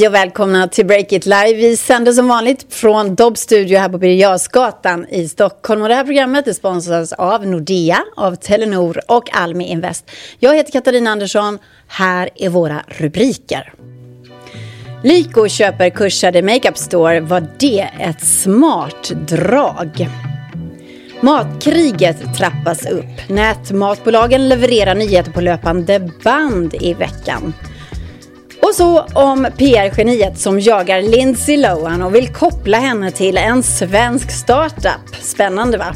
Hej och välkomna till Break It Live. Vi sänder som vanligt från Dobb Studio här på Birger i Stockholm. Och det här programmet är sponsras av Nordea, av Telenor och Almi Invest. Jag heter Katarina Andersson. Här är våra rubriker. Lyko köper kursade Makeup Store. Var det ett smart drag? Matkriget trappas upp. Nätmatbolagen levererar nyheter på löpande band i veckan. Och så om PR-geniet som jagar Lindsay Lohan och vill koppla henne till en svensk startup. Spännande va?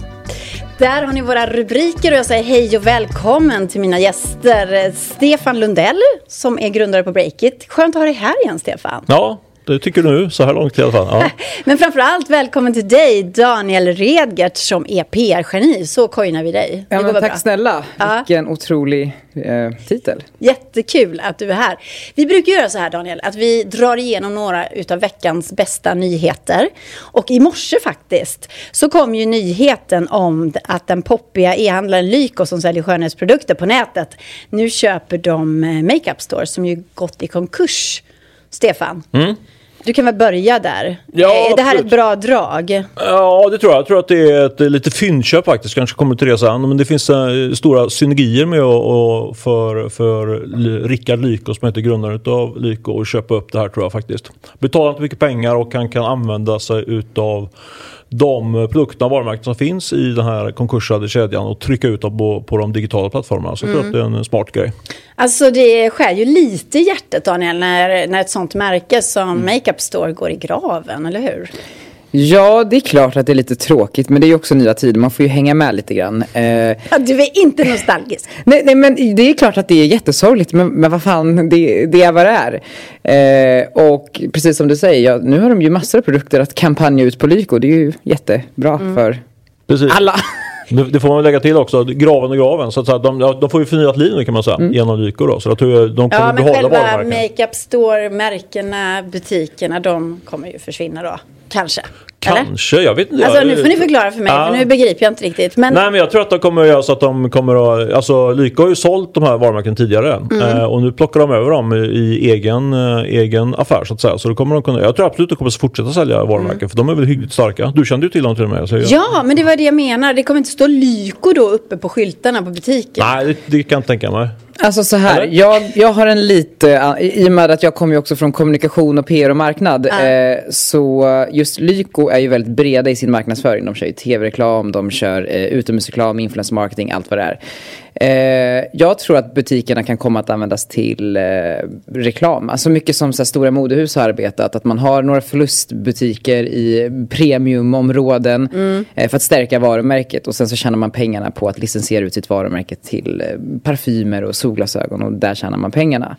Där har ni våra rubriker och jag säger hej och välkommen till mina gäster. Stefan Lundell som är grundare på Breakit. Skönt att ha dig här igen Stefan. Ja, det tycker du nu så här långt i alla fall. Ja. Men framförallt välkommen till dig Daniel Redgert som är PR-geni. Så coinar vi dig. Ja, men tack bra. snälla. Vilken otrolig eh, titel. Jättekul att du är här. Vi brukar göra så här Daniel, att vi drar igenom några utav veckans bästa nyheter. Och i morse faktiskt så kom ju nyheten om att den poppiga e-handlaren Lyko som säljer skönhetsprodukter på nätet nu köper de eh, Makeup Store som ju gått i konkurs. Stefan. Mm. Du kan väl börja där? Ja, är det här ett bra drag? Ja, det tror jag. Jag tror att det är ett lite fyndköp faktiskt. Kanske kommer till det sen. Men det finns uh, stora synergier med att för, för Rickard Lyko som heter grundaren av Lyko att köpa upp det här tror jag faktiskt. Betalar inte mycket pengar och han kan använda sig utav de produkterna och varumärken som finns i den här konkursade kedjan och trycka ut dem på, på de digitala plattformarna. Så jag tror mm. att det är en smart grej. Alltså det skär ju lite i hjärtat Daniel när, när ett sånt märke som mm. Makeup Store går i graven, eller hur? Ja, det är klart att det är lite tråkigt, men det är ju också nya tider. Man får ju hänga med lite grann. Eh... Ja, du är inte nostalgisk. nej, nej, men det är klart att det är jättesorgligt, men, men vad fan, det, det är vad det är. Eh, och precis som du säger, ja, nu har de ju massor av produkter att kampanja ut på Lyko. Det är ju jättebra mm. för precis. alla. Det, det, får man lägga till också, graven och graven. Så att de, de får ju förnyat liv nu kan man säga, mm. genom Lyko då. Så att de kommer ja, behålla varumärken. Ja, men själva makeup store, märkena, butikerna, de kommer ju försvinna då. Kanske. Kanske, Eller? jag vet inte. Alltså nu får ni förklara för mig, ja. för nu begriper jag inte riktigt. Men... Nej men jag tror att de kommer att göra så att de kommer att, alltså Lyko har ju sålt de här varumärken tidigare mm. eh, och nu plockar de över dem i, i egen, eh, egen affär så att säga. Så då kommer de kunna, jag tror absolut att de kommer att fortsätta sälja varumärken mm. för de är väl hyggligt starka. Du kände ju till dem till och med. Så ja, men det var det jag menar. Det kommer inte stå Lyko då uppe på skyltarna på butiken. Nej, det, det kan jag inte tänka mig. Alltså så här, jag, jag har en lite, i och med att jag kommer ju också från kommunikation och PR och marknad. Uh. Eh, så just Lyko är ju väldigt breda i sin marknadsföring. De kör ju tv-reklam, de kör eh, utomhusreklam, influencer marketing, allt vad det är. Eh, jag tror att butikerna kan komma att användas till eh, reklam. Alltså mycket som så här, stora modehus har arbetat. Att man har några förlustbutiker i premiumområden mm. eh, för att stärka varumärket. Och sen så tjänar man pengarna på att licensiera ut sitt varumärke till eh, parfymer och solglasögon. Och där tjänar man pengarna.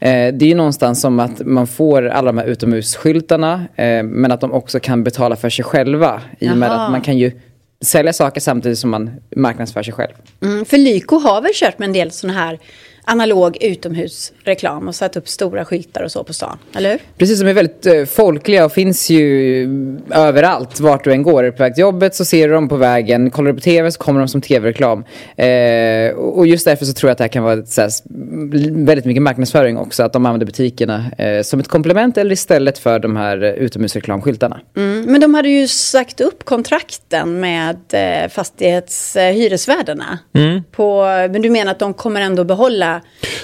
Eh, det är ju någonstans som att man får alla de här utomhusskyltarna. Eh, men att de också kan betala för sig själva. I och med att man kan ju sälja saker samtidigt som man marknadsför sig själv. Mm, för Lyko har väl kört med en del sådana här analog utomhusreklam och satt upp stora skyltar och så på stan, eller hur? Precis, som är väldigt eh, folkliga och finns ju överallt. Vart du än går. Är du på väg till jobbet så ser du dem på vägen. Kollar du på tv så kommer de som tv-reklam. Eh, och just därför så tror jag att det här kan vara så här, väldigt mycket marknadsföring också. Att de använder butikerna eh, som ett komplement eller istället för de här eh, utomhusreklamskyltarna. Mm, men de hade ju sagt upp kontrakten med eh, fastighetshyresvärdarna. Eh, mm. men du menar att de kommer ändå behålla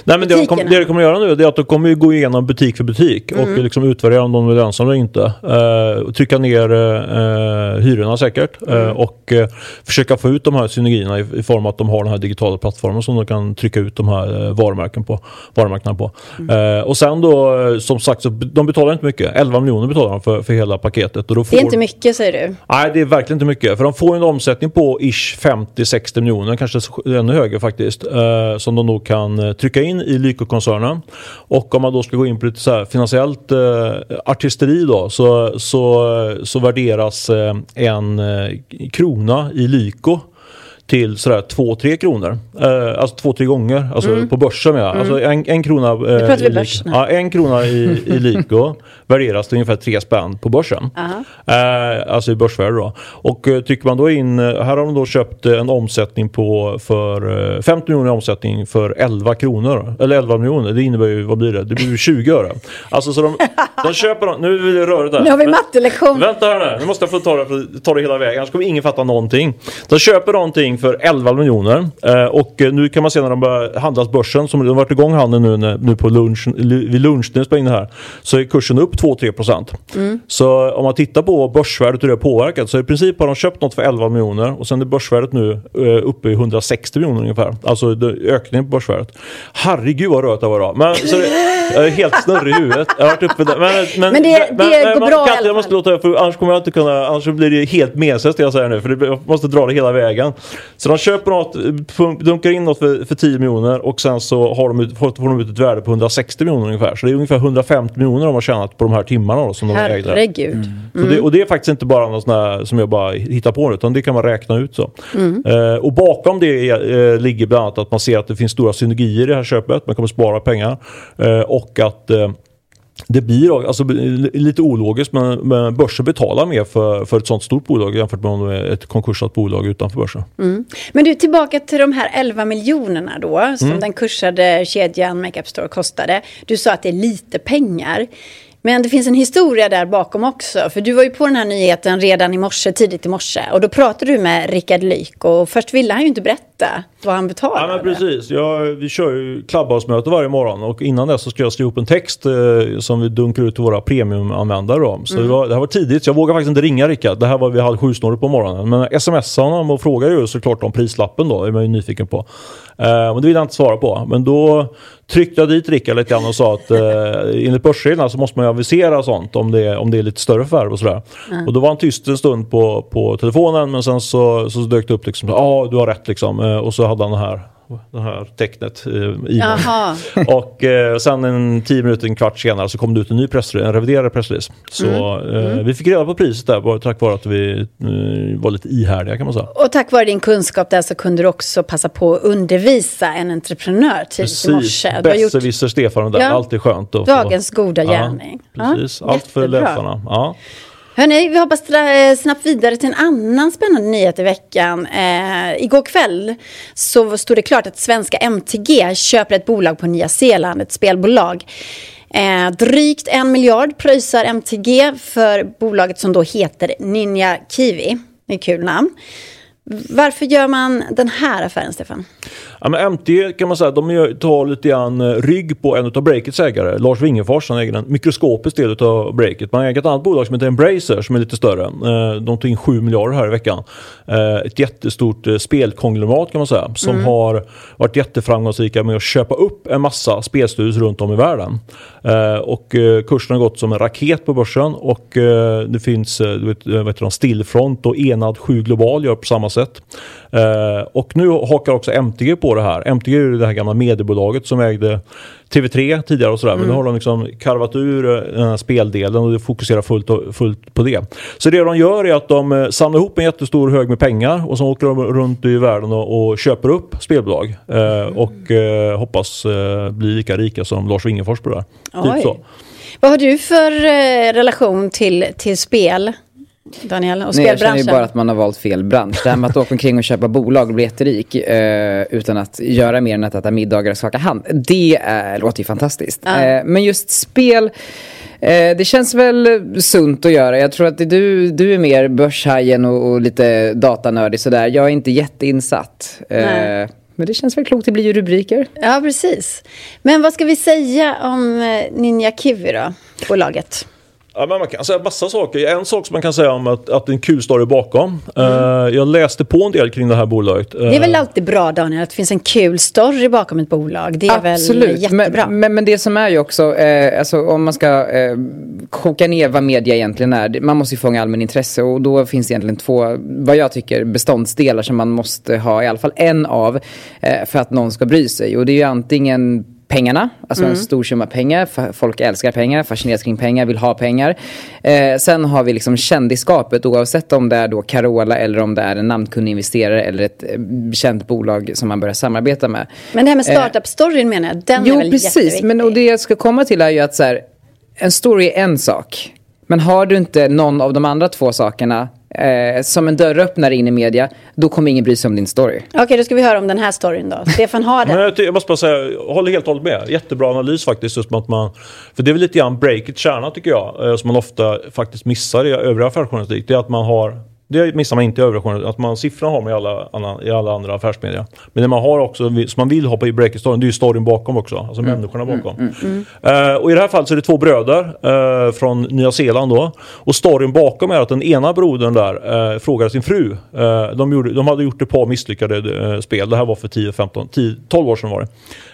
Nej, men det de, kom, det de kommer göra nu är att de kommer gå igenom butik för butik mm. och liksom utvärdera om de är lönsamma eller inte. Uh, trycka ner uh, hyrorna säkert mm. uh, och uh, försöka få ut de här synergierna i, i, form av att de har den här digitala plattformen som de kan trycka ut de här varumärken på, varumärkena på. Mm. och sen då som sagt så de betalar inte mycket. 11 miljoner betalar de för, för hela paketet. Och då får, det är inte mycket säger du? Nej det är verkligen inte mycket. För de får en omsättning på ish 50-60 miljoner, kanske ännu högre faktiskt. som de nog kan Eh, trycka in i Lyko-koncernen. Och om man då ska gå in på lite så här finansiellt eh, artisteri då så, så, så värderas eh, en eh, krona i Lyko till sådär 2-3 kronor. Eh, alltså 2-3 gånger, alltså mm. på börsen med. Mm. Alltså en, en krona, eh, i, börs, ja, en krona i, i Lyko värderas till ungefär 3 spänn på börsen. Eh, alltså i börsvärde då. Och eh, tycker man då in, här har de då köpt en omsättning på för 50 miljoner i omsättning för 11 kronor. Eller 11 miljoner, det innebär ju, vad blir det? Det blir 20 öre. Alltså så de, de köper, nu vill jag röra där. Nu har vi mattelektion. Vänta här nu, nu måste jag få ta det, ta det hela vägen, annars kommer ingen fatta någonting. De köper någonting för 11 miljoner eh, och eh, nu kan man se när de börjar handlas börsen, som de har varit igång handeln nu, nu på lunch, vid lunch när jag in det här, så är kursen upp 2-3 procent. Mm. Så om man tittar på börsvärdet hur det har påverkat så i princip har de köpt något för 11 miljoner och sen är börsvärdet nu eh, uppe i 160 miljoner ungefär. Alltså ökningen på börsvärdet. Herregud vad rört det var idag. Men så det, jag är helt snurrig i huvudet. Jag har varit uppe där. Men, men, men det, men, det går bra Katte, jag måste låta för annars kommer jag inte kunna, annars blir det helt meningslöst det jag säger nu. För det, jag måste dra det hela vägen. Så de köper något, dunkar in något för, för 10 miljoner och sen så har de ut, får de ut ett värde på 160 miljoner ungefär. Så det är ungefär 150 miljoner de har tjänat på de här timmarna då, som de ägde. Herregud. Mm. Mm. Det, och det är faktiskt inte bara något sånt som jag bara hittar på utan det kan man räkna ut så. Mm. Eh, och bakom det eh, ligger bland annat att man ser att det finns stora synergier i det här köpet. Man kommer spara pengar. Eh, och att eh, det blir alltså, lite ologiskt men, men börsen betalar mer för, för ett sånt stort bolag jämfört med ett konkursat bolag utanför börsen. Mm. Men du tillbaka till de här 11 miljonerna då som mm. den kursade kedjan Makeup Store kostade. Du sa att det är lite pengar. Men det finns en historia där bakom också. För du var ju på den här nyheten redan i morse, tidigt i morse. Och då pratade du med Rickard Lyk och först ville han ju inte berätta vad han betalade. Ja men precis. Jag, vi kör ju Clubhouse-möte varje morgon och innan det så ska jag skriva upp en text eh, som vi dunkar ut till våra premiumanvändare. Då. Så mm. det, var, det här var tidigt. Så jag vågade faktiskt inte ringa Rickard. Det här var vid halv sju på morgonen. Men smsade honom och frågade ju såklart om prislappen då. Det är man ju nyfiken på. Eh, men det vill jag inte svara på. Men då tryckte jag dit Rickard lite grann och sa att eh, enligt börsreglerna så måste man ju avisera sånt om det, om det är lite större förvärv och sådär. Mm. Och då var han tyst en stund på, på telefonen men sen så, så dök det upp liksom, ja ah, du har rätt liksom. Eh, och så hade han det här det här tecknet eh, Och eh, sen en tio minuter, en kvart senare så kom det ut en ny pressrelease, en reviderad pressrelease. Så mm. Eh, mm. vi fick reda på priset där bara tack vare att vi eh, var lite ihärdiga kan man säga. Och tack vare din kunskap där så kunde du också passa på att undervisa en entreprenör tidigt i morse. Besserwisser gjort... Stefan där, ja. alltid skönt. Dagens få... goda gärning. Ja, precis, allt för läsarna. Ja. Hörni, vi hoppar eh, snabbt vidare till en annan spännande nyhet i veckan. Eh, igår kväll så stod det klart att svenska MTG köper ett bolag på Nya Zeeland, ett spelbolag. Eh, drygt en miljard pröjsar MTG för bolaget som då heter Ninja Kiwi. Det är kul namn. Varför gör man den här affären, Stefan? Ja, men MT kan man säga, de tar lite grann eh, rygg på en av Breakits ägare, Lars Wingefors. Han äger en mikroskopisk del av Breakit. Man äger ett annat bolag som heter Embracer som är lite större. Eh, de tog in 7 miljarder här i veckan. Eh, ett jättestort spelkonglomerat kan man säga som mm. har varit jätteframgångsrika med att köpa upp en massa spelstudios runt om i världen. Eh, och eh, kursen har gått som en raket på börsen och eh, det finns vet, vet du, Stillfront och Enad 7 Global gör på samma sätt. Och nu hakar också MTG på på det här. MTG är ju det här gamla mediebolaget som ägde TV3 tidigare och sådär. Mm. Men nu har de liksom karvat ur eh, den här speldelen och fokuserar fullt, och, fullt på det. Så det de gör är att de eh, samlar ihop en jättestor hög med pengar och så åker de runt i världen och, och köper upp spelbolag. Eh, och eh, hoppas eh, bli lika rika som Lars Wingefors på det här. Typ så. Vad har du för eh, relation till, till spel? Daniel, och Nej, jag känner ju bara att man har valt fel bransch. Det här med att åka omkring och köpa bolag och bli jätterik eh, utan att göra mer än att äta middagar och skaka hand. Det är, låter ju fantastiskt. Ja. Eh, men just spel, eh, det känns väl sunt att göra. Jag tror att du, du är mer börshajen och, och lite datanördig sådär. Jag är inte jätteinsatt. Eh, men det känns väl klokt, det blir ju rubriker. Ja, precis. Men vad ska vi säga om eh, Ninja Kiwi då, bolaget? Ja, men man kan säga massa saker. En sak som man kan säga om att, att det är en kul story bakom. Mm. Uh, jag läste på en del kring det här bolaget. Uh, det är väl alltid bra Daniel att det finns en kul story bakom ett bolag. Det är Absolut. väl jättebra. Men, men, men, det som är ju också, eh, alltså, om man ska eh, koka ner vad media egentligen är. Man måste ju fånga allmän intresse och då finns det egentligen två, vad jag tycker, beståndsdelar som man måste ha i alla fall en av eh, för att någon ska bry sig. Och det är ju antingen pengarna, alltså mm. en stor summa pengar. Folk älskar pengar, fascineras kring pengar, vill ha pengar. Eh, sen har vi liksom kändisskapet oavsett om det är då Carola eller om det är en namnkunnig investerare eller ett eh, känt bolag som man börjar samarbeta med. Men det här med startup-storyn eh, menar jag, den jo, är väl precis. Men och det jag ska komma till är ju att så här, en story är en sak. Men har du inte någon av de andra två sakerna eh, som en dörröppnare in i media, då kommer ingen bry sig om din story. Okej, okay, då ska vi höra om den här storyn då. Stefan har den. jag, jag måste bara säga, jag håller helt och hållet med. Jättebra analys faktiskt. Just att man, för det är väl lite grann breakets kärna tycker jag, eh, som man ofta faktiskt missar i övriga affärsjournalistik. Det är att man har det missar man inte i journalistik. Att man siffrorna har man i alla, i alla andra affärsmedia. Men det man har också, som man vill på i breaking storyn, det är ju storyn bakom också. Alltså mm. människorna bakom. Mm. Mm. Uh, och i det här fallet så är det två bröder uh, från Nya Zeeland då. Och storyn bakom är att den ena brodern där uh, frågade sin fru. de, gjorde, de hade gjort ett par misslyckade spel. Det här var för 10, 15, 10, 12 år sedan var det.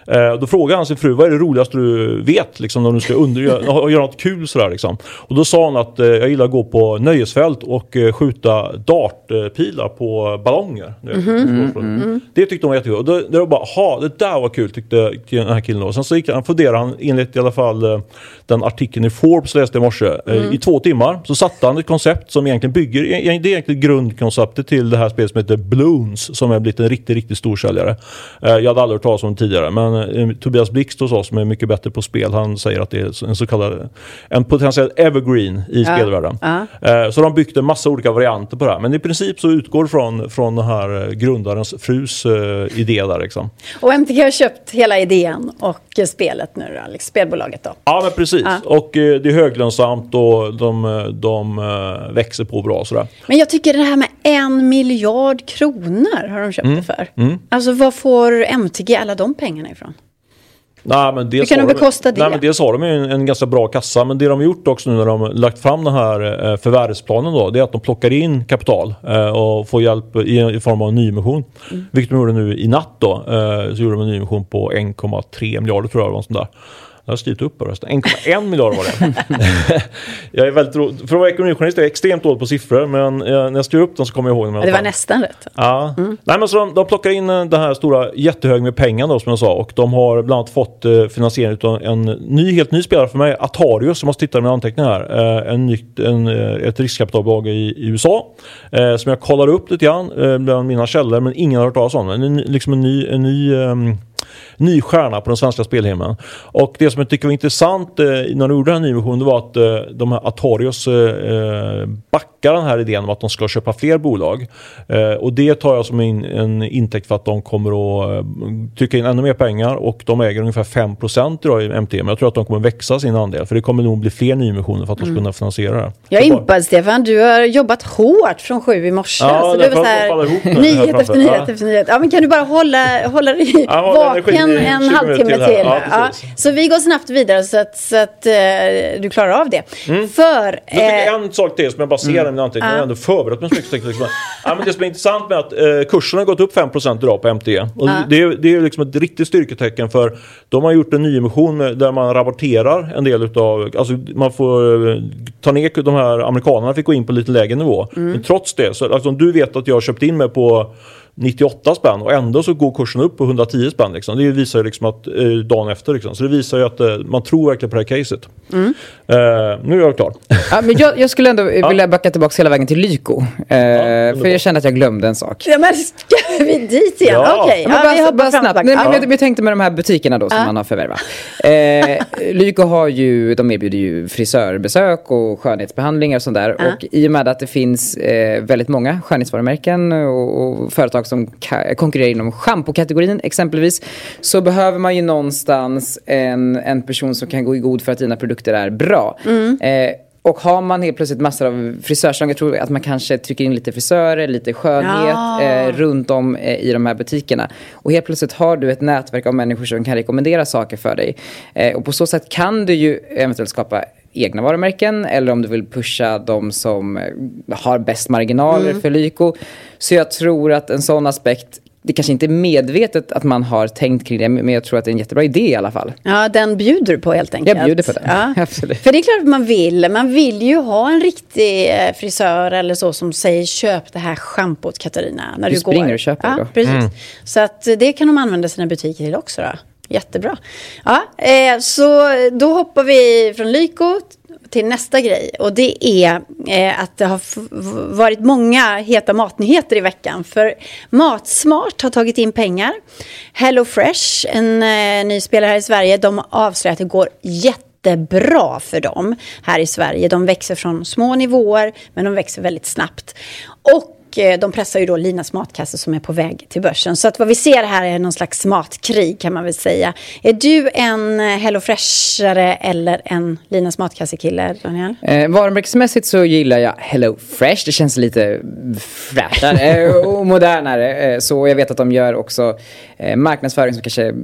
Eh, då frågade han sin fru, vad är det roligaste du vet liksom, när du ska under, göra, göra något kul sådär liksom. Och då sa hon att eh, jag gillar att gå på nöjesfält och eh, skjuta dartpilar på ballonger. Mm -hmm. mm. Det tyckte hon var jättekul. Och då, då var bara, ha det där var kul tyckte den här killen då. Sen så gick han, funderade han enligt i alla fall eh, den artikeln i Forbes läste i morse. Eh, mm. I två timmar så satte han ett koncept som egentligen bygger, det är egentligen grundkonceptet till det här spelet som heter Bloons som är blivit en riktigt, riktigt stor säljare. Jag hade aldrig hört talas om det tidigare men Eh, Tobias Blixt hos oss som är mycket bättre på spel, han säger att det är en så kallad en potentiell evergreen i ja. spelvärlden. Ja. Eh, så de byggt en massa olika varianter på det här. Men i princip så utgår från, från den här eh, grundarens frus uh, idé där liksom. Och MTG har köpt hela idén och spelet nu då, liksom, spelbolaget då? Ja men precis. Ja. Och det är höglönsamt och de, de växer på bra sådär. Men jag tycker det här med en miljard kronor har de köpt mm. det för. Mm. Alltså vad får MTG alla de pengarna ifrån? Nej, men dels Hur kan de bekosta det? Nej, men dels har de ju en, en, ganska bra kassa. Men det de har gjort också nu när de lagt fram den här eh, förvärvsplanen då, det är att de plockar in kapital eh, och får hjälp i, i form av nyemission. Mm. Vilket de gjorde nu i natt då. Eh, så gjorde de en nyemission på 1,3 miljarder tror jag var. Sånt där. Jag har skrivit upp rösten. 1,1 miljard var det. jag är väldigt ro... För att vara ekonomijournalist är jag extremt dålig på siffror. Men jag, när jag skrev upp dem så kommer jag ihåg dem. Det var nästan rätt. Ja. Mm. Nej, men så de, de plockar in eh, den här stora jättehög med pengar då som jag sa. Och de har bland annat fått eh, finansiering av en ny, helt ny spelare för mig. Atarius, som måste titta med anteckningar här. Eh, en nytt, en, eh, ett riskkapitalbolag i, i USA. Eh, som jag kollar upp lite grann eh, bland mina källor. Men ingen har hört talas om. En, liksom en ny, en ny um, ny stjärna på den svenska spelhimlen. Och det som jag tycker var intressant eh, när de gjorde den här nyemissionen var att eh, de här Atarios eh, backar den här idén om att de ska köpa fler bolag. Eh, och det tar jag som en, en intäkt för att de kommer att eh, trycka in ännu mer pengar och de äger ungefär 5 idag i MT. Men jag tror att de kommer växa sin andel för det kommer nog bli fler nyemissioner för att de ska mm. kunna finansiera det. Jag är impad Stefan, du har jobbat hårt från sju i morse. Ja, så du var så här, nyhet efter nyhet ja. efter nyhet. Ja, men kan du bara hålla, hålla dig ja, vaken en, en halvtimme till. till. Ja, ja. Så vi går snabbt vidare så att, så att uh, du klarar av det. Mm. För, jag uh, en sak till som jag bara ser mm. i mina anteckningar. Jag har ändå förberett mig så mycket. Liksom. ja, men det som är intressant med att uh, kursen har gått upp 5% idag på MT. Och det, är, det är liksom ett riktigt styrketecken för de har gjort en nyemission där man rapporterar en del utav, alltså man får ta ner de här amerikanerna fick gå in på lite lägre nivå. Mm. Men trots det, så alltså, om du vet att jag har köpt in mig på 98 spänn och ändå så går kursen upp på 110 spänn. Liksom. Det visar ju liksom att, eh, dagen efter. Liksom. Så det visar ju att eh, man tror verkligen på det här caset. Mm. Eh, nu är jag klar. Ja, men jag, jag skulle ändå vilja backa tillbaka hela vägen till Lyko. Eh, ja, för jag kände att jag glömde en sak. Ja, men ska vi dit igen? Ja. Okej, okay. ja, vi hoppar snabbt. Nej, men jag, jag tänkte med de här butikerna då som man har förvärvat. Eh, Lyko har ju, de erbjuder ju frisörbesök och skönhetsbehandlingar och sånt där. Och i och med att det finns eh, väldigt många skönhetsvarumärken och, och företag företag som konkurrerar inom schampokategorin exempelvis så behöver man ju någonstans en, en person som kan gå i god för att dina produkter är bra. Mm. Eh, och har man helt plötsligt massor av frisörssalong, jag tror att man kanske trycker in lite frisörer, lite skönhet ja. eh, runt om eh, i de här butikerna. Och helt plötsligt har du ett nätverk av människor som kan rekommendera saker för dig. Eh, och på så sätt kan du ju eventuellt skapa egna varumärken eller om du vill pusha de som eh, har bäst marginaler mm. för Lyko. Så jag tror att en sån aspekt det kanske inte är medvetet att man har tänkt kring det, men jag tror att det är en jättebra idé i alla fall. Ja, den bjuder du på helt enkelt. Jag bjuder på den, ja. absolut. För det är klart att man vill, man vill ju ha en riktig eh, frisör eller så som säger köp det här schampot Katarina. När du, du springer går. och köper ja, det då. Precis. Mm. Så att det kan de använda sina butiker till också då. Jättebra. Ja, eh, så då hoppar vi från Lyko till nästa grej. Och det är eh, att det har varit många heta matnyheter i veckan. För Matsmart har tagit in pengar. Hello Fresh, en eh, ny spelare här i Sverige, de avslöjar att det går jättebra för dem här i Sverige. De växer från små nivåer, men de växer väldigt snabbt. Och Eh, de pressar ju då Linas matkasse som är på väg till börsen. Så att vad vi ser här är någon slags matkrig kan man väl säga. Är du en eh, Hello Freshare eller en Linas matkasse-kille, Daniel? Eh, varumärkesmässigt så gillar jag Hello Fresh. Det känns lite fräschare och modernare. Så jag vet att de gör också marknadsföring som kanske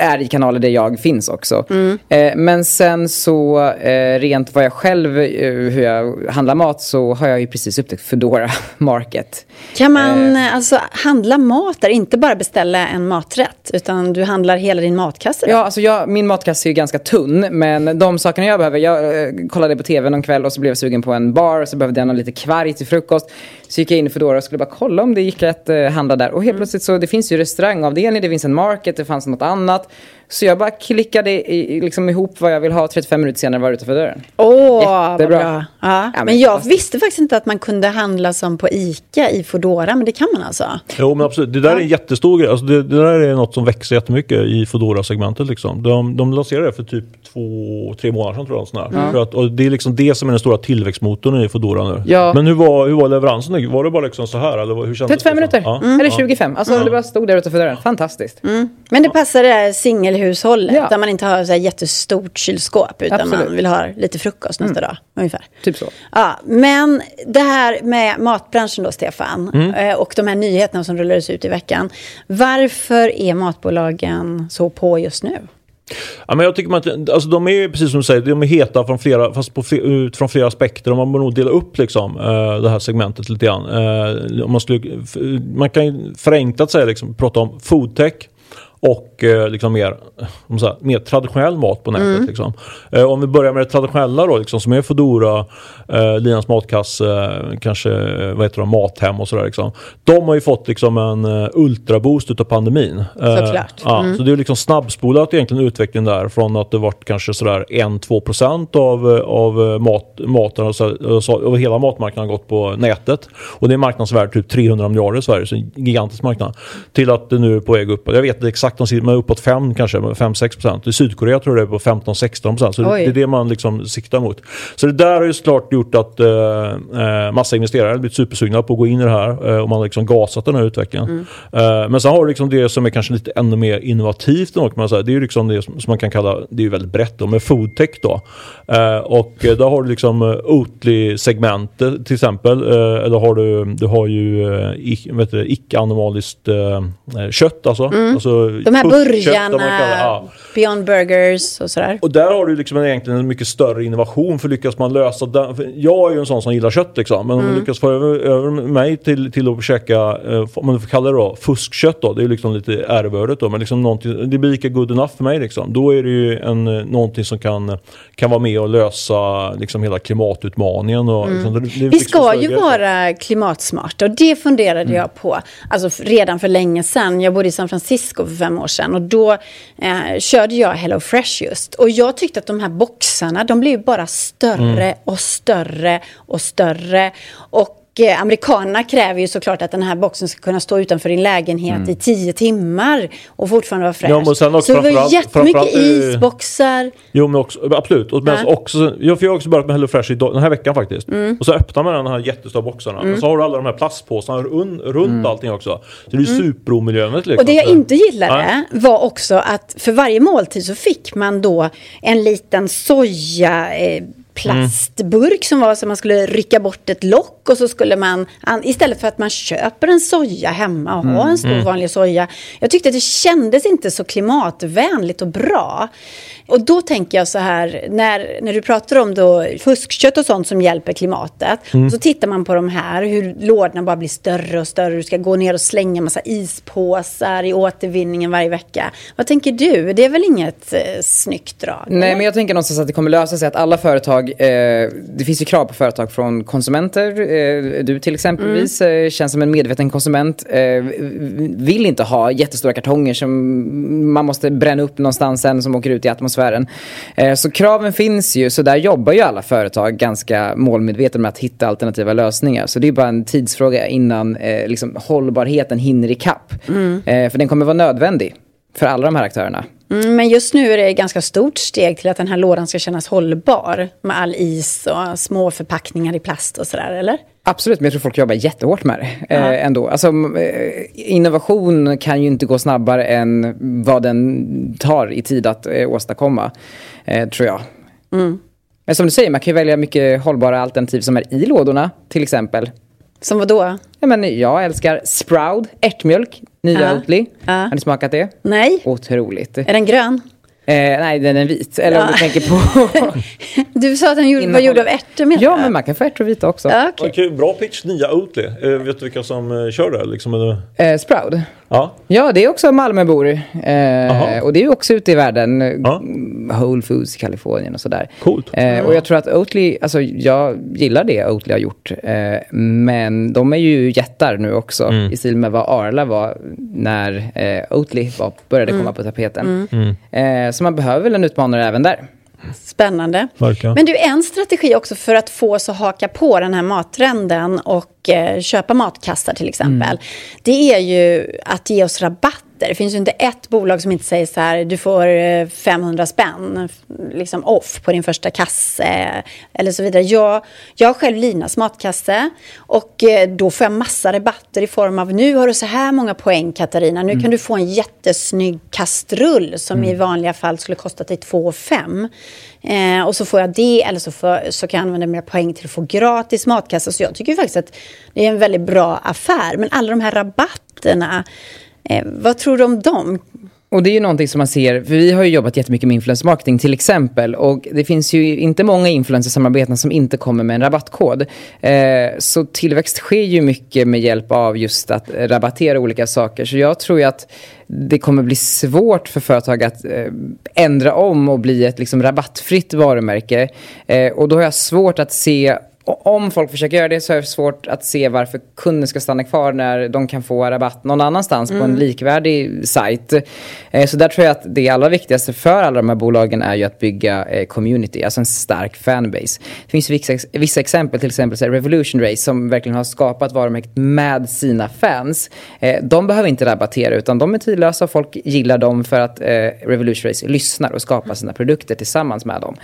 är i kanaler där jag finns också. Mm. Eh, men sen så eh, rent vad jag själv, eh, hur jag handlar mat så har jag ju precis upptäckt Foodora Market. Kan man eh. alltså handla mat där, inte bara beställa en maträtt utan du handlar hela din matkasse? Där? Ja, alltså jag, min matkasse är ju ganska tunn men de sakerna jag behöver, jag eh, kollade på tv någon kväll och så blev jag sugen på en bar och så behövde jag någon lite kvarg till frukost. Så gick jag in i Foodora och skulle bara kolla om det gick att eh, handla där och helt mm. plötsligt så det finns ju restaurangavdelning, det finns en market, det fanns något annat. Så jag bara klickade i, liksom ihop vad jag vill ha 35 minuter senare var utanför dörren. Åh, vad bra. Ja. ja men, men jag visste faktiskt inte att man kunde handla som på ICA i Foodora, men det kan man alltså? Jo, men absolut. Det där ja. är en jättestor grej. Alltså det, det, där är något som växer jättemycket i Foodora-segmentet. Liksom. De, de lanserade det för typ två, tre månader sedan tror jag. Sån mm. för att, och det är liksom det som är den stora tillväxtmotorn i Foodora nu. Ja. Men hur var, hur var leveransen? Var det bara liksom så här? Eller hur 35 minuter, ja. mm. eller 25. Alltså det bara stod där utanför dörren. Fantastiskt. Mm. Men det passade singel hushållet ja. där man inte har så här jättestort kylskåp utan Absolut. man vill ha lite frukost nästa mm. dag. Ungefär. Typ så. Ja, men det här med matbranschen då Stefan mm. Eh, och de här nyheterna som rullades ut i veckan. Varför är matbolagen så på just nu? Ja, men jag tycker att alltså, de är precis som du säger, de är heta från flera, fast på, utifrån flera aspekter. Och man borde nog dela upp liksom, eh, det här segmentet lite grann. Eh, man, skulle, man kan förenklat säga liksom, prata om foodtech och eh, liksom mer, säga, mer traditionell mat på nätet. Mm. Liksom. Eh, om vi börjar med det traditionella då, liksom, som är Foodora, eh, Linas matkasse, kanske vad heter de, Mathem och sådär. Liksom. De har ju fått liksom, en uh, ultraboost utav pandemin. Eh, Såklart. Ja, mm. Så det är liksom snabbspolat egentligen utvecklingen där från att det varit kanske sådär 1-2% av, av mat, maten, alltså, över hela matmarknaden gått på nätet. Och det är marknadsvärde typ 300 miljarder i Sverige, så en gigantisk marknad. Till att det nu är på väg upp. Jag vet inte exakt exakt, de är uppåt 5 kanske, 5-6 procent. I Sydkorea tror jag det är på 15-16 procent. Så Oj. det är det man liksom siktar mot. Så det där har ju såklart gjort att eh, massa investerare har blivit supersugna på att gå in i det här eh, och man har liksom gasat den här utvecklingen. Mm. Eh, men sen har du liksom det som är kanske lite ännu mer innovativt. Kan man säga. Det är ju liksom det som man kan kalla, det är ju väldigt brett då, med foodtech då. Eh, och där har du liksom eh, Oatly-segmentet till exempel. Eh, eller har du, du har ju icke-animaliskt kött alltså. Mm. alltså de här burgarna, ja. Beyond Burgers och sådär. Och där har du liksom egentligen en mycket större innovation för lyckas man lösa den. Jag är ju en sån som gillar kött liksom. Men om mm. man lyckas få över, över mig till, till att käka, eh, om man får kalla det då, fuskkött då. Det är liksom lite ärvördet då. Men liksom det blir lika good enough för mig liksom. Då är det ju en, eh, någonting som kan, kan vara med och lösa liksom hela klimatutmaningen. Och, mm. liksom, det, det Vi ska ju vara klimatsmarta och det funderade mm. jag på. Alltså redan för länge sedan. Jag bodde i San Francisco för fem år sedan och då eh, körde jag Hello Fresh just. Och jag tyckte att de här boxarna, de blev bara större mm. och större och större. Och eh, amerikanerna kräver ju såklart att den här boxen ska kunna stå utanför din lägenhet mm. i tio timmar och fortfarande vara fräsch. Ja, sen också, så det var jättemycket isboxar. Jo, men också, absolut. Och, men ja. också, jag har också börjat med Hello Fresh idag, den här veckan faktiskt. Mm. Och så öppnar man den här jättestora boxarna. Mm. Och så har du alla de här plastpåsarna runt mm. allting också. Så det är mm. superomiljömässigt. Liksom. Och det jag inte gillade ja. var också att för varje måltid så fick man då en liten soja eh, plastburk som var så man skulle rycka bort ett lock och så skulle man, istället för att man köper en soja hemma och mm. har en stor mm. vanlig soja. Jag tyckte att det kändes inte så klimatvänligt och bra. Och då tänker jag så här, när, när du pratar om då fuskkött och sånt som hjälper klimatet. Mm. Så tittar man på de här, hur lådorna bara blir större och större. Du ska gå ner och slänga massa ispåsar i återvinningen varje vecka. Vad tänker du? Det är väl inget eh, snyggt drag? Nej, eller? men jag tänker någonstans att det kommer lösa sig att alla företag eh, det finns ju krav på företag från konsumenter. Eh, du till exempelvis mm. eh, känns som en medveten konsument. Eh, vill inte ha jättestora kartonger som man måste bränna upp någonstans sen som åker ut i atmosfären. Eh, så kraven finns ju, så där jobbar ju alla företag ganska målmedvetet med att hitta alternativa lösningar. Så det är bara en tidsfråga innan liksom, hållbarheten hinner ikapp. Mm. för den kommer vara nödvändig för alla de här aktörerna. Mm, men just nu är det ett ganska stort steg till att den här lådan ska kännas hållbar. Med all is och små förpackningar i plast och sådär, eller? Absolut, men jag tror folk jobbar jättehårt med det eh, ändå. Alltså, eh, innovation kan ju inte gå snabbare än vad den tar i tid att eh, åstadkomma, eh, tror jag. Mm. Men som du säger, man kan ju välja mycket hållbara alternativ som är i lådorna, till exempel. Som vad då? Ja, men jag älskar Sproud, ärtmjölk, nya ja. Oatly. Ja. Har ni smakat det? Nej. Otroligt. Är den grön? Eh, nej, den är vit. Eller ja. om du tänker på... du sa att den gjorde, var gjord av ärtor Ja, men man kan få ärtor vita också. Ja, okay. Okay, bra pitch, nya Oatly. Eh, vet du vilka som eh, kör det? Liksom, eh, Sproud? Ja. ja, det är också Malmöbor. Eh, och det är också ute i världen. Ja. Whole Foods i Kalifornien och sådär. Coolt. Eh, och jag tror att Oatly, alltså jag gillar det Oatly har gjort. Eh, men de är ju jättar nu också. Mm. I stil med vad Arla var när eh, Oatly var, började mm. komma på tapeten. Mm. mm. Eh, så man behöver väl en utmanare även där. Spännande. Verkligen. Men du, en strategi också för att få oss att haka på den här mattrenden och eh, köpa matkassar till exempel. Mm. Det är ju att ge oss rabatt det finns ju inte ett bolag som inte säger så här, du får 500 eh, spänn liksom off på din första kasse eller så vidare. Jag, jag har själv Linas matkasse och eh, då får jag massa rabatter i form av nu har du så här många poäng Katarina, nu mm. kan du få en jättesnygg kastrull som mm. i vanliga fall skulle kosta dig 2 5. Eh, och så får jag det eller så, får, så kan jag använda mina poäng till att få gratis matkasse. Så jag tycker faktiskt att det är en väldigt bra affär. Men alla de här rabatterna Eh, vad tror du om dem? Och det är ju någonting som man ser, för vi har ju jobbat jättemycket med influencer marketing till exempel. Och det finns ju inte många influencersamarbeten som inte kommer med en rabattkod. Eh, så tillväxt sker ju mycket med hjälp av just att rabattera olika saker. Så jag tror ju att det kommer bli svårt för företag att eh, ändra om och bli ett liksom, rabattfritt varumärke. Eh, och då har jag svårt att se om folk försöker göra det så är det svårt att se varför kunden ska stanna kvar när de kan få rabatt någon annanstans mm. på en mm. likvärdig sajt. Eh, så där tror jag att det allra viktigaste för alla de här bolagen är ju att bygga eh, community, alltså en stark fanbase. Det finns vissa, vissa exempel, till exempel Revolution Race som verkligen har skapat varumärket med sina fans. Eh, de behöver inte rabattera utan de är tidlösa och folk gillar dem för att Revolution Race lyssnar och skapar sina produkter tillsammans med dem.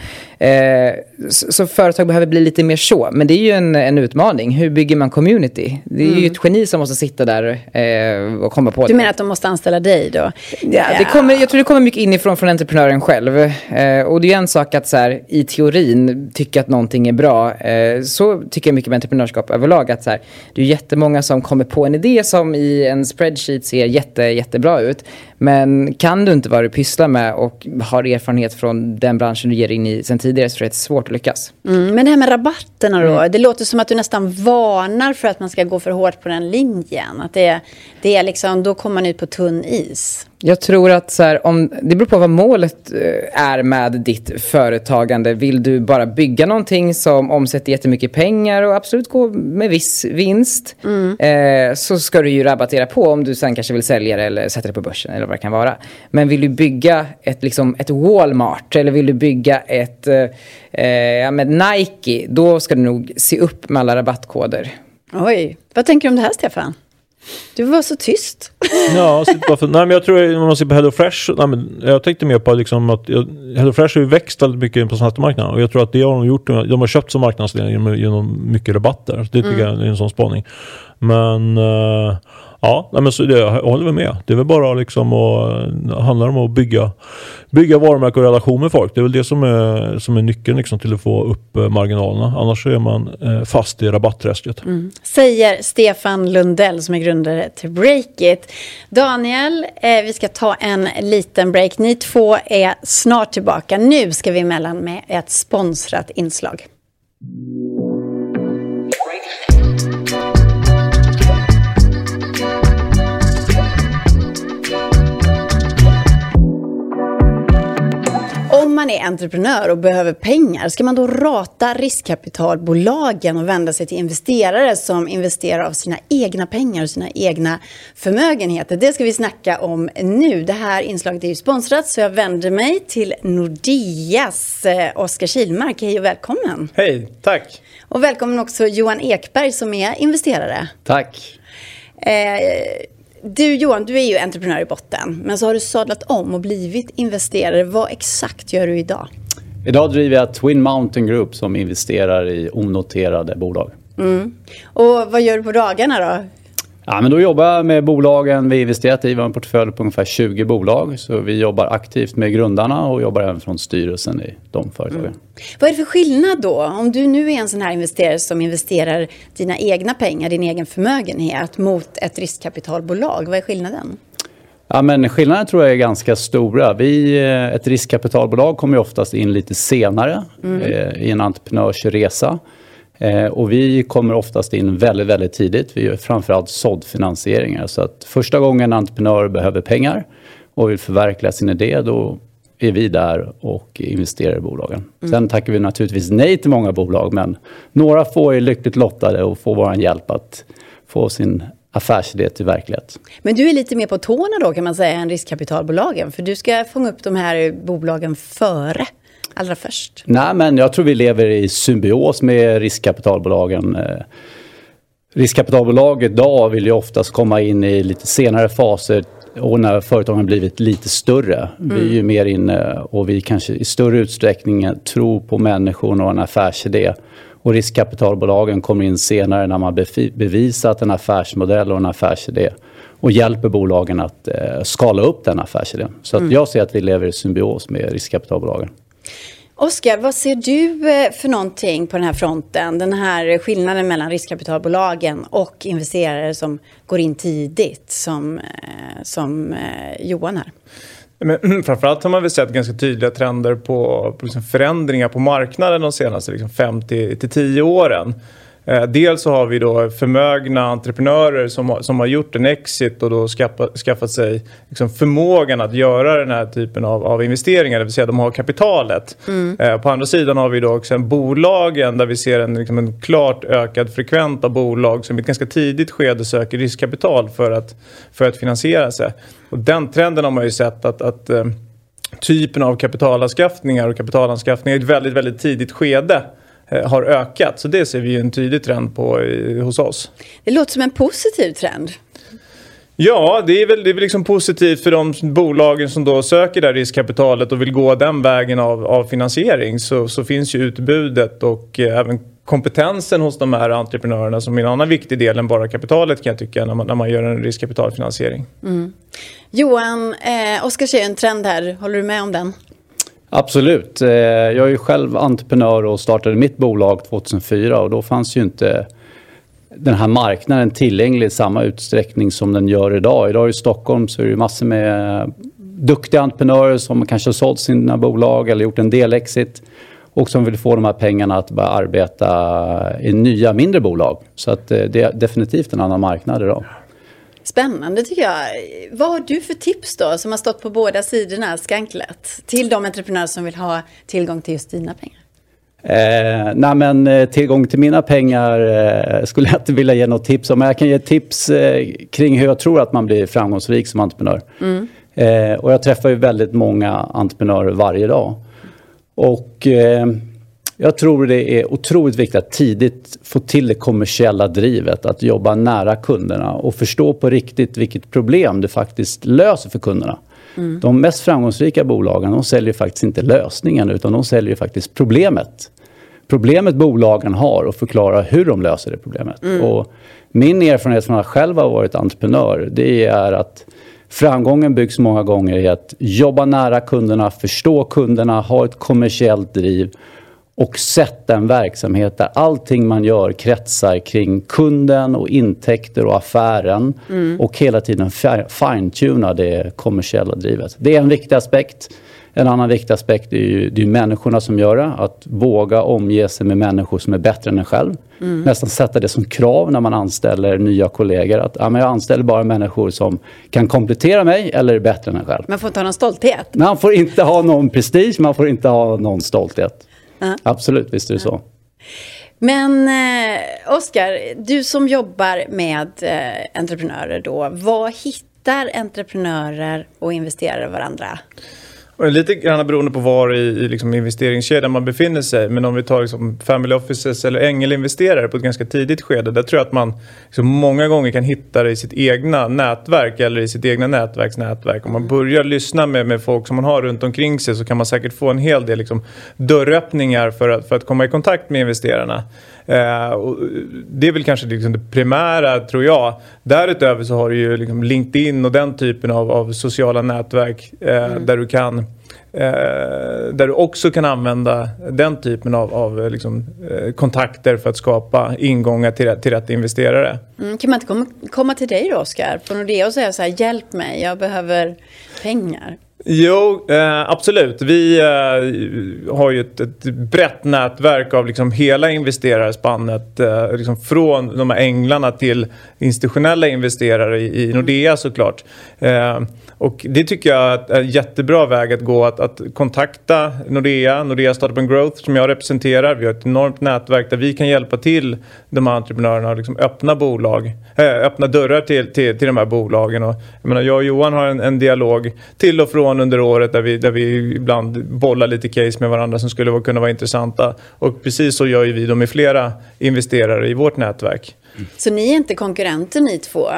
Så företag behöver bli lite mer så men det är ju en, en utmaning. Hur bygger man community? Det är mm. ju ett geni som måste sitta där eh, och komma på du det. Du menar att de måste anställa dig då? Ja, Det kommer, jag tror det kommer mycket inifrån från entreprenören själv. Eh, och det är ju en sak att så här, i teorin tycka att någonting är bra. Eh, så tycker jag mycket med entreprenörskap överlag. Att så här, det är jättemånga som kommer på en idé som i en spreadsheet ser jätte, jättebra ut. Men kan du inte vad du pysslar med och har erfarenhet från den branschen du ger in i sen tidigare så att det är svårt att lyckas. Mm, men det här med rabatterna då? Mm. Det låter som att du nästan varnar för att man ska gå för hårt på den linjen. Att det, det är liksom, då kommer man ut på tunn is. Jag tror att så här, om, det beror på vad målet eh, är med ditt företagande. Vill du bara bygga någonting som omsätter jättemycket pengar och absolut gå med viss vinst mm. eh, så ska du ju rabattera på om du sen kanske vill sälja det eller sätta det på börsen eller vad det kan vara. Men vill du bygga ett, liksom, ett Walmart eller vill du bygga ett eh, eh ja, med Nike då ska du nog se upp med alla rabattkoder. Oj, vad tänker du om det här Stefan? Du var så tyst. ja, för, nej, men jag tror om man ser på Hello Fresh, nej, men jag tänkte mer på liksom att Hello Fresh har ju växt väldigt mycket på svenska marknaden och jag tror att det har de gjort, de har köpt som marknadsledning genom, genom mycket rabatter. Det tycker mm. jag är en sån spaning. Men uh, Ja, men så det, jag håller väl med. Det är väl bara liksom att, eh, handlar om att bygga, bygga varumärke och relation med folk. Det är väl det som är, som är nyckeln liksom till att få upp eh, marginalerna. Annars så är man eh, fast i rabatträsket. Mm. Säger Stefan Lundell som är grundare till Breakit. Daniel, eh, vi ska ta en liten break. Ni två är snart tillbaka. Nu ska vi emellan med ett sponsrat inslag. Man är entreprenör och behöver pengar, ska man då rata riskkapitalbolagen och vända sig till investerare som investerar av sina egna pengar och sina egna förmögenheter? Det ska vi snacka om nu. Det här inslaget är ju sponsrat så jag vänder mig till Nordeas eh, Oskar Kilmark. Hej och välkommen! Hej, tack! Och välkommen också Johan Ekberg som är investerare. Tack! Eh, du Johan, du är ju entreprenör i botten, men så har du sadlat om och blivit investerare. Vad exakt gör du idag? Idag driver jag Twin Mountain Group som investerar i onoterade bolag. Mm. Och vad gör du på dagarna då? Ja, men då jobbar jag med bolagen vi investerat i. Vi har en portfölj på ungefär 20 bolag. Så vi jobbar aktivt med grundarna och jobbar även från styrelsen i de företagen. Mm. Vad är det för skillnad då? Om du nu är en sån här investerare som investerar dina egna pengar, din egen förmögenhet mot ett riskkapitalbolag. Vad är skillnaden? Ja, men skillnaden tror jag är ganska stora. Vi, eh, ett riskkapitalbolag kommer oftast in lite senare mm. eh, i en entreprenörsresa. Eh, och vi kommer oftast in väldigt, väldigt tidigt. Vi gör framförallt såddfinansieringar. Så att första gången en entreprenör behöver pengar och vill förverkliga sin idé, då är vi där och investerar i bolagen. Mm. Sen tackar vi naturligtvis nej till många bolag, men några få är lyckligt lottade och får vår hjälp att få sin affärsidé till verklighet. Men du är lite mer på tårna då kan man säga än riskkapitalbolagen, för du ska fånga upp de här bolagen före allra först? Nej, men jag tror vi lever i symbios med riskkapitalbolagen. Eh, riskkapitalbolag idag vill ju oftast komma in i lite senare faser och när företagen blivit lite större. Mm. Vi är ju mer inne och vi kanske i större utsträckning tror på människor och en affärsidé. Och riskkapitalbolagen kommer in senare när man bevisat en affärsmodell och en affärsidé och hjälper bolagen att eh, skala upp den affärsidén. Så att mm. jag ser att vi lever i symbios med riskkapitalbolagen. Oskar, vad ser du eh, för någonting på den här fronten? Den här skillnaden mellan riskkapitalbolagen och investerare som går in tidigt som, eh, som eh, Johan här. Men framförallt har man väl sett ganska tydliga trender på, på liksom förändringar på marknaden de senaste liksom 5 till 10 åren. Eh, dels så har vi då förmögna entreprenörer som har, som har gjort en exit och då skaffa, skaffat sig liksom förmågan att göra den här typen av, av investeringar, det vill säga de har kapitalet. Mm. Eh, på andra sidan har vi då också en bolagen där vi ser en, liksom en klart ökad frekvent av bolag som i ett ganska tidigt skede söker riskkapital för att, för att finansiera sig. Och den trenden har man ju sett att, att eh, typen av kapitalanskaffningar och kapitalanskaffningar i ett väldigt, väldigt tidigt skede har ökat. Så det ser vi en tydlig trend på i, hos oss. Det låter som en positiv trend. Ja, det är väl, det är väl liksom positivt för de bolagen som då söker det här riskkapitalet och vill gå den vägen av, av finansiering. Så, så finns ju utbudet och eh, även kompetensen hos de här entreprenörerna som är en annan viktig del än bara kapitalet kan jag tycka när man, när man gör en riskkapitalfinansiering. Mm. Johan, eh, Oskar säger en trend här, håller du med om den? Absolut. Eh, jag är ju själv entreprenör och startade mitt bolag 2004 och då fanns ju inte den här marknaden tillgänglig i samma utsträckning som den gör idag. Idag i Stockholm så är det massor med duktiga entreprenörer som kanske har sålt sina bolag eller gjort en delexit och som vill få de här pengarna att börja arbeta i nya mindre bolag. Så att eh, det är definitivt en annan marknad idag. Spännande tycker jag. Vad har du för tips då som har stått på båda sidorna skanklet till de entreprenörer som vill ha tillgång till just dina pengar? Eh, nej men eh, tillgång till mina pengar eh, skulle jag inte vilja ge något tips om. Men jag kan ge tips eh, kring hur jag tror att man blir framgångsrik som entreprenör. Mm. Eh, och jag träffar ju väldigt många entreprenörer varje dag. Och eh, jag tror det är otroligt viktigt att tidigt få till det kommersiella drivet. Att jobba nära kunderna och förstå på riktigt vilket problem det faktiskt löser för kunderna. Mm. De mest framgångsrika bolagen de säljer faktiskt inte lösningen utan de säljer faktiskt problemet. Problemet bolagen har och förklara hur de löser det problemet. Mm. Och min erfarenhet från att själv ha varit entreprenör det är att Framgången byggs många gånger i att jobba nära kunderna, förstå kunderna, ha ett kommersiellt driv och sätta en verksamhet där allting man gör kretsar kring kunden och intäkter och affären mm. och hela tiden fine-tuna det kommersiella drivet. Det är en viktig aspekt. En annan viktig aspekt är ju, det är människorna som gör det. Att våga omge sig med människor som är bättre än en själv. Mm. Nästan sätta det som krav när man anställer nya kollegor. Att ja, men jag anställer bara människor som kan komplettera mig eller är bättre än en själv. Man får inte ha någon stolthet? Man får inte ha någon prestige, man får inte ha någon stolthet. Uh. Absolut, visst är det så. Men eh, Oskar, du som jobbar med eh, entreprenörer då, vad hittar entreprenörer och investerare varandra? Lite grann beroende på var i, i liksom investeringskedjan man befinner sig. Men om vi tar liksom family offices eller ängelinvesterare på ett ganska tidigt skede. Där tror jag att man liksom många gånger kan hitta det i sitt egna nätverk eller i sitt egna nätverksnätverk. Om man börjar lyssna med, med folk som man har runt omkring sig så kan man säkert få en hel del liksom dörröppningar för att, för att komma i kontakt med investerarna. Eh, det är väl kanske liksom det primära tror jag. Därutöver så har du ju liksom LinkedIn och den typen av, av sociala nätverk eh, mm. där du kan eh, där du också kan använda den typen av, av liksom, eh, kontakter för att skapa ingångar till, till rätt investerare. Mm, kan man inte komma, komma till dig då, Oskar, på Nordea och säga så här, hjälp mig, jag behöver pengar? Jo, eh, absolut. Vi eh, har ju ett, ett brett nätverk av liksom hela investerarspannet. Eh, liksom från de här änglarna till institutionella investerare i, i Nordea såklart. Eh, och det tycker jag är en jättebra väg att gå. Att, att kontakta Nordea, Nordea Startup and Growth som jag representerar. Vi har ett enormt nätverk där vi kan hjälpa till de här entreprenörerna att liksom öppna bolag. Äh, öppna dörrar till, till, till de här bolagen. Och, jag, menar, jag och Johan har en, en dialog till och från under året där vi, där vi ibland bollar lite case med varandra som skulle kunna vara intressanta. Och precis så gör ju vi då med flera investerare i vårt nätverk. Så ni är inte konkurrenter ni två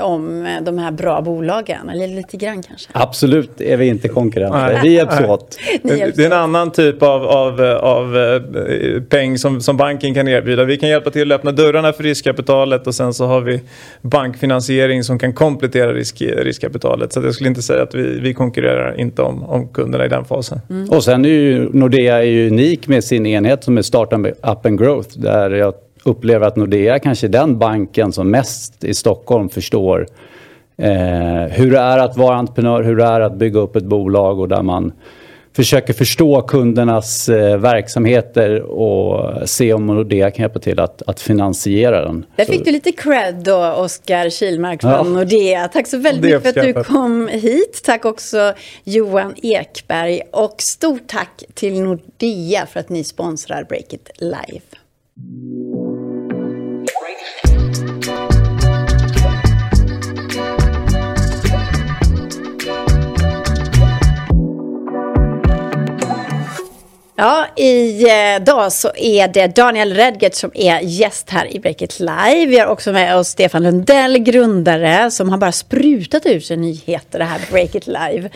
om de här bra bolagen? Eller lite grann kanske? Absolut är vi inte konkurrenter. Nej. Vi hjälps åt. Det är en annan typ av, av, av eh, peng som, som banken kan erbjuda. Vi kan hjälpa till att öppna dörrarna för riskkapitalet och sen så har vi bankfinansiering som kan komplettera risk, riskkapitalet. Så jag skulle inte säga att vi, vi konkurrerar inte om, om kunderna i den fasen. Mm. Och sen är ju Nordea är unik med sin enhet som är Startup and Growth där jag upplever att Nordea kanske är den banken som mest i Stockholm förstår eh, hur det är att vara entreprenör, hur det är att bygga upp ett bolag och där man försöker förstå kundernas eh, verksamheter och se om Nordea kan hjälpa till att, att finansiera den. Där fick så. du lite cred då, Oskar Kilmark från ja. Nordea. Tack så väldigt mycket för att du kom hit. Tack också Johan Ekberg och stort tack till Nordea för att ni sponsrar Break It Live. Ja, idag eh, så är det Daniel Redgert som är gäst här i Breakit Live. Vi har också med oss Stefan Lundell, grundare, som har bara sprutat ut sig nyheter det här Breakit Live.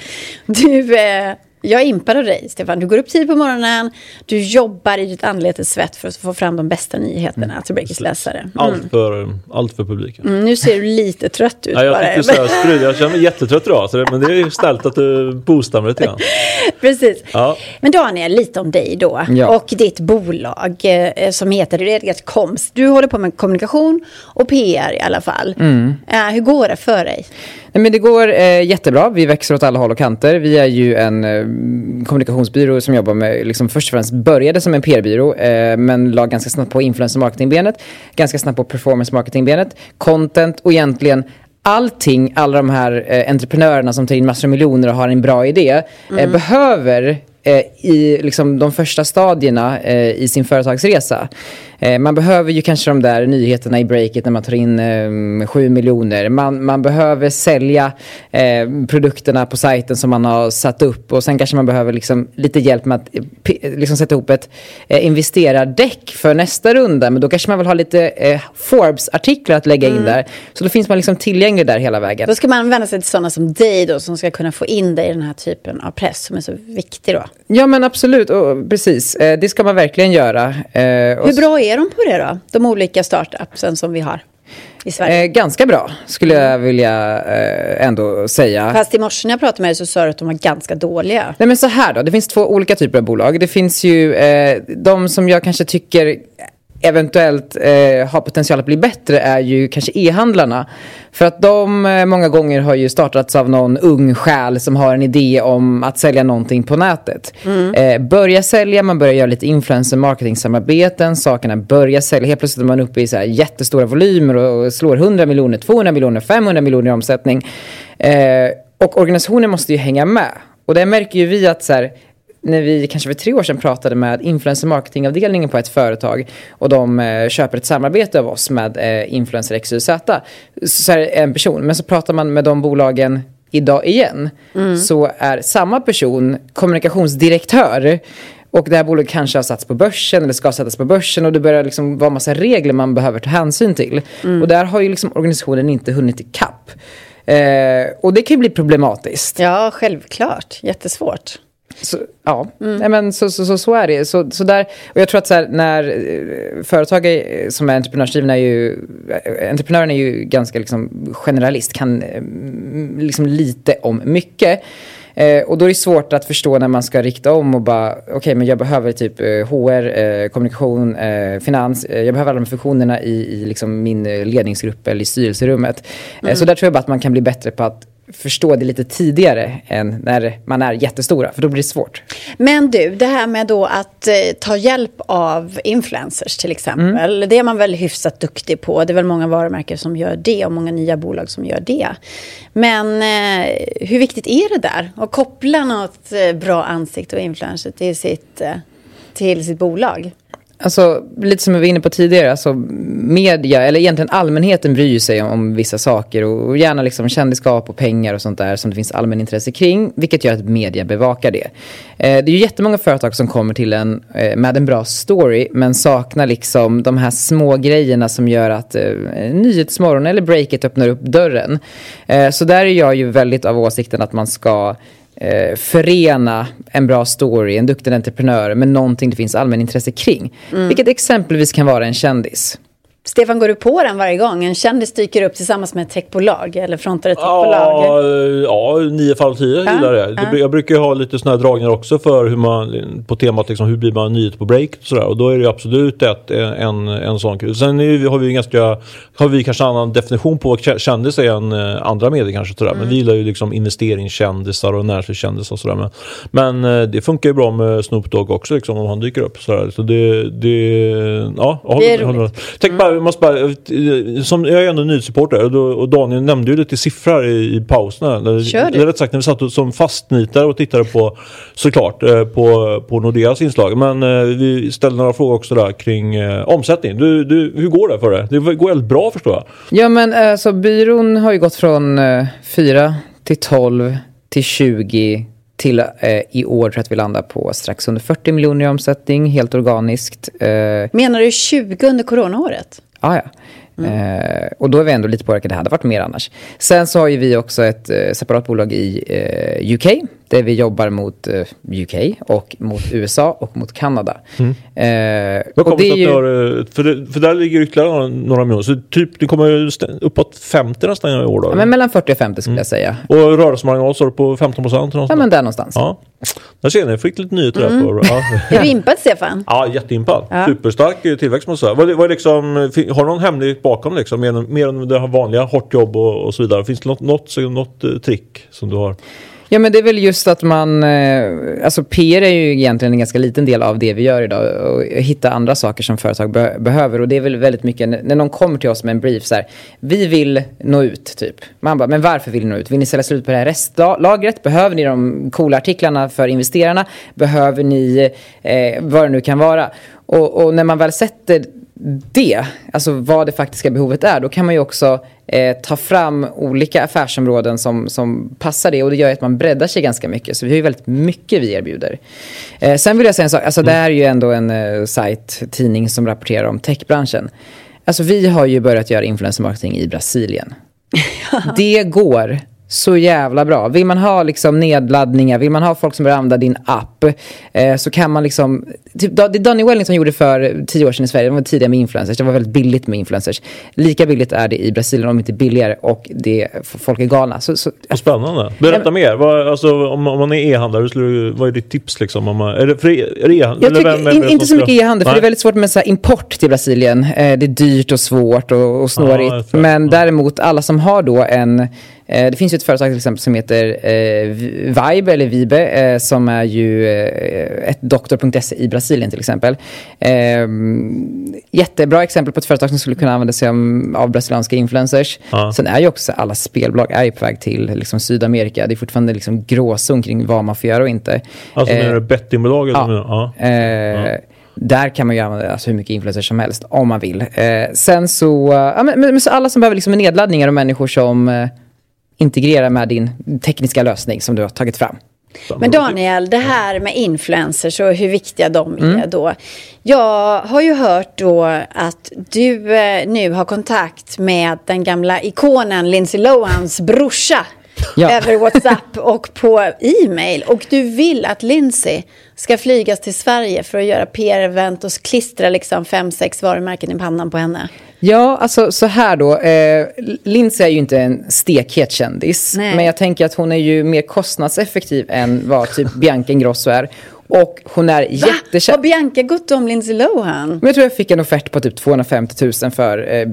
Du, eh, jag är impad av dig, Stefan. Du går upp tid på morgonen, du jobbar i ditt anletes svett för att få fram de bästa nyheterna mm. till Breakits läsare. Mm. Allt, för, allt för publiken. Mm, nu ser du lite trött ut ja, jag, bara. Så här, jag känner mig jättetrött idag, så det, men det är ju snällt att du boostar mig lite grann. Precis. Ja. Men Daniel, lite om dig då. Ja. Och ditt bolag eh, som heter Redgat Koms. Du håller på med kommunikation och PR i alla fall. Mm. Eh, hur går det för dig? Nej, men det går eh, jättebra. Vi växer åt alla håll och kanter. Vi är ju en eh, kommunikationsbyrå som jobbar med, liksom först och främst började som en PR-byrå eh, men la ganska snabbt på influencer marketing-benet, ganska snabbt på performance marketing-benet, content och egentligen allting, alla de här eh, entreprenörerna som tar in massor av miljoner och har en bra idé, eh, mm. behöver eh, i liksom, de första stadierna eh, i sin företagsresa. Eh, man behöver ju kanske de där nyheterna i breaket när man tar in eh, 7 miljoner. Man, man behöver sälja eh, produkterna på sajten som man har satt upp och sen kanske man behöver liksom lite hjälp med att eh, liksom sätta ihop ett eh, investerardäck för nästa runda. Men då kanske man vill ha lite eh, Forbes-artiklar att lägga mm. in där. Så då finns man liksom tillgänglig där hela vägen. Då ska man vända sig till sådana som dig då som ska kunna få in dig i den här typen av press som är så viktig då. Ja men absolut, och, precis. Eh, det ska man verkligen göra. Hur bra är är de på det då? De olika startupsen som vi har i Sverige? Eh, ganska bra skulle jag vilja eh, ändå säga. Fast i morse när jag pratade med dig så sa du att de var ganska dåliga. Nej men så här då, det finns två olika typer av bolag. Det finns ju eh, de som jag kanske tycker eventuellt eh, har potential att bli bättre är ju kanske e-handlarna. För att de eh, många gånger har ju startats av någon ung själ som har en idé om att sälja någonting på nätet. Mm. Eh, börja sälja, man börjar göra lite influencer marketing-samarbeten, sakerna börjar sälja. Helt plötsligt är man uppe i så här jättestora volymer och, och slår 100 miljoner, 200 miljoner, 500 miljoner i omsättning. Eh, och organisationen måste ju hänga med. Och där märker ju vi att så här, när vi kanske för tre år sedan pratade med influencer marketingavdelningen på ett företag och de eh, köper ett samarbete av oss med eh, influencer XYZ. Så är det en person, men så pratar man med de bolagen idag igen mm. så är samma person kommunikationsdirektör och det här bolaget kanske har satts på börsen eller ska sättas på börsen och det börjar liksom vara massa regler man behöver ta hänsyn till. Mm. Och där har ju liksom organisationen inte hunnit ikapp. Eh, och det kan ju bli problematiskt. Ja, självklart. Jättesvårt. Så, ja, mm. Men så, så, så, så, är det. Så, så där, och jag tror att så här, när eh, företag är, som är entreprenörsdrivna är ju... Eh, entreprenören är ju ganska liksom, generalist, kan eh, liksom lite om mycket. Eh, och då är det svårt att förstå när man ska rikta om och bara, okej okay, men jag behöver typ eh, HR, eh, kommunikation, finans, jag behöver alla de funktionerna i, i liksom min ledningsgrupp eller i styrelserummet. Mm. så där tror jag bara att man kan bli bättre på att förstå det lite tidigare än när man är jättestora, för då blir det svårt. Men du, det här med då att eh, ta hjälp av influencers till exempel, mm. det är man väl hyfsat duktig på. Det är väl många varumärken som gör det och många nya bolag som gör det. Men eh, hur viktigt är det där? Att koppla något eh, bra ansikte och influencer till sitt, eh, till sitt bolag? Alltså, lite som jag var inne på tidigare, alltså media, eller egentligen allmänheten bryr sig om, om vissa saker och, och, gärna liksom kändisskap och pengar och sånt där som det finns allmänintresse kring, vilket gör att media bevakar det. Eh, det är ju jättemånga företag som kommer till en eh, med en bra story, men saknar liksom de här små grejerna som gör att eh, Nyhetsmorgon eller Breakit öppnar upp dörren. Eh, så där är jag ju väldigt av åsikten att man ska eh, förena en bra story, en duktig entreprenör med någonting det finns allmänintresse kring. Mm. Vilket exempelvis kan vara en kändis. Stefan, går du på den varje gång en kändis dyker upp tillsammans med ett techbolag eller frontar ett techbolag? Ja, ja nio fall av tio ja, gillar det. Ja. Jag brukar ha lite sådana här dragningar också för hur man, på temat liksom, hur blir man nyhet på break och sådär. Och då är det absolut ett, en, en sån kul. Sen är, har vi ganska, har vi kanske en annan definition på vad kändis är än eh, andra medier kanske. Sådär. Mm. Men vi gillar ju liksom investeringskändisar och näringslivskändisar och sådär. Men, men eh, det funkar ju bra med Snoop Dogg också liksom, om han dyker upp. Sådär. Så det, det, ja, det är roligt. Tänk mm. bara jag måste bara, som, jag är ändå nyhetssupporter och, och Daniel nämnde ju lite siffror i, i pauserna. Kör du? Rätt sagt när vi satt som fastnitare och tittade på såklart eh, på, på Nordeas inslag. Men eh, vi ställde några frågor också där kring eh, omsättning. Du, du, hur går det för dig? Det går väldigt bra förstår jag. Ja men alltså byrån har ju gått från eh, 4 till 12 till 20 till eh, i år tror jag att vi landar på strax under 40 miljoner i omsättning, helt organiskt. Eh, Menar du 20 under coronaåret? Ah, ja. Mm. Eh, och då är vi ändå lite påverkade. Det hade varit mer annars. Sen så har ju vi också ett eh, separat bolag i eh, UK. Där vi jobbar mot eh, UK och mot USA och mot Kanada. Mm. Eh, Vad kommer det, ju... har, för, det, för där ligger ytterligare några, några miljoner. Så typ, det kommer uppåt 50 nästan i år då? Ja, men mellan 40 och 50 skulle mm. jag säga. Och rörelsemarginal står på 15 procent? Ja, men där någonstans. Ja. Där ser ni, fick lite nyheter mm. där. På, ja. är du impad Stefan? Ja, jätteimpad. Ja. Superstark tillväxt måste jag säga. Vad, vad liksom, har du någon hemlighet bakom liksom? Mer, mer än det här vanliga, hårt jobb och, och så vidare? Finns det något, något, något, något trick som du har? Ja men det är väl just att man, eh, alltså PR är ju egentligen en ganska liten del av det vi gör idag och hitta andra saker som företag be behöver och det är väl väldigt mycket när någon kommer till oss med en brief så här, vi vill nå ut typ. Man bara, men varför vill ni nå ut? Vill ni sälja slut på det här restlagret? Behöver ni de coola artiklarna för investerarna? Behöver ni eh, vad det nu kan vara? Och, och när man väl sätter det, alltså vad det faktiska behovet är, då kan man ju också eh, ta fram olika affärsområden som, som passar det och det gör att man breddar sig ganska mycket. Så vi har ju väldigt mycket vi erbjuder. Eh, sen vill jag säga en sak, alltså det här är ju ändå en eh, sajt, tidning som rapporterar om techbranschen. Alltså vi har ju börjat göra influencer marketing i Brasilien. det går så jävla bra. Vill man ha liksom nedladdningar, vill man ha folk som börjar använda din app eh, så kan man liksom... Typ, det Donny Wellington gjorde för tio år sedan i Sverige, det var tidigare med influencers, det var väldigt billigt med influencers. Lika billigt är det i Brasilien, om inte billigare, och det, folk är galna. Så, så, Spännande. Berätta ja, mer. Vad, alltså, om, om man är e-handlare, vad är ditt tips? Liksom, om man, är det är det e-handel? Jag tycker, in, inte så mycket e-handel, för det är väldigt svårt med så import till Brasilien. Eh, det är dyrt och svårt och, och snårigt. Ah, Men däremot alla som har då en det finns ju ett företag till exempel som heter eh, Vibe eller Vibe eh, som är ju ett doktor.se i Brasilien till exempel. Jättebra exempel på ett företag som skulle kunna använda sig av brasilianska influencers. Ja. Sen är ju också alla spelbolag är ju på väg till liksom Sydamerika. Det är fortfarande liksom gråzon kring vad man får göra och inte. Alltså menar du bettingbolaget? Ja. ja. ja. Där kan man ju använda alltså, hur mycket influencers som helst om man vill. Eh, sen så, ja, men, men, så alla som behöver liksom nedladdningar och människor som eh, integrera med din tekniska lösning som du har tagit fram. Men Daniel, det här med influencers och hur viktiga de är mm. då. Jag har ju hört då att du eh, nu har kontakt med den gamla ikonen Lindsay Lohans brorsa. Ja. över WhatsApp och på e-mail. Och du vill att Lindsay ska flygas till Sverige för att göra PR-event och klistra liksom fem, sex varumärken i pannan på henne. Ja, alltså så här då. Eh, Lindsay är ju inte en stekhet kändis. Nej. Men jag tänker att hon är ju mer kostnadseffektiv än vad typ Bianca Ingrosso är. Och hon är jättekänd. Har Bianca gått om Lindsay Lohan? Men jag tror jag fick en offert på typ 250 000 för eh,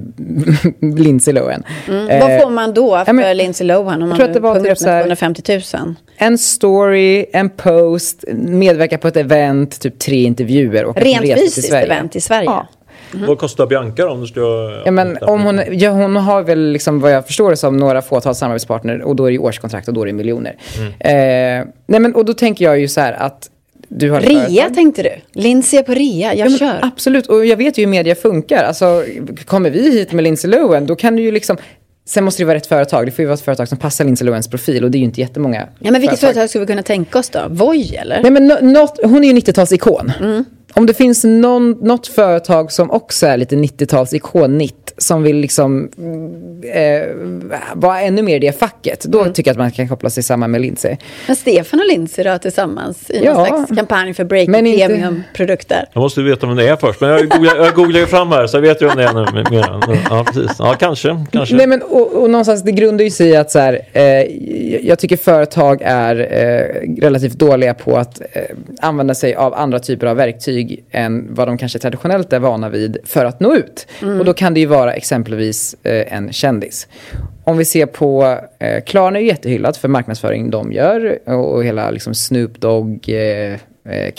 Lindsay Lohan. Mm. Eh, Vad får man då för men, Lindsay Lohan om man tror att det var typ så här, 250 000? En story, en post, medverka på ett event, typ tre intervjuer. Och Rent fysiskt event i Sverige? Ja. Mm. Vad kostar Bianca då? Om, du ska ja, men om hon, ja, hon har väl, liksom, vad jag förstår det som, några fåtal samarbetspartner och då är det årskontrakt och då är det miljoner. Mm. Eh, nej, men, och då tänker jag ju så här att du har rea företag. tänkte du? Lindsay är på rea, jag ja, kör. Absolut, och jag vet ju hur media funkar. Alltså, kommer vi hit med Lindsay Lohan, då kan du ju liksom Sen måste det vara rätt företag. Det får ju vara ett företag som passar Lindsay Lohans profil och det är ju inte jättemånga. Ja, men vilket företag, företag skulle vi kunna tänka oss då? Voi eller? Nej, men no, not, hon är ju 90-talsikon. Mm. Om det finns någon, något företag som också är lite 90-tals ikonnitt som vill liksom eh, vara ännu mer i det facket, då mm. tycker jag att man kan koppla sig samman med Lindsay. Men Stefan och Lindsay då tillsammans i ja, någon slags kampanj för break inte... premiumprodukter? Jag måste veta vem det är först, men jag googlar, jag googlar ju fram här så jag vet ju vem det är nu. Ja, precis. Ja, kanske. kanske. Nej, men, och, och någonstans, det grundar ju sig i att så här, eh, jag tycker företag är eh, relativt dåliga på att eh, använda sig av andra typer av verktyg än vad de kanske traditionellt är vana vid för att nå ut. Mm. Och då kan det ju vara exempelvis eh, en kändis. Om vi ser på eh, Klarna är ju jättehyllat för marknadsföring de gör och, hela liksom Snoop Dogg eh, eh.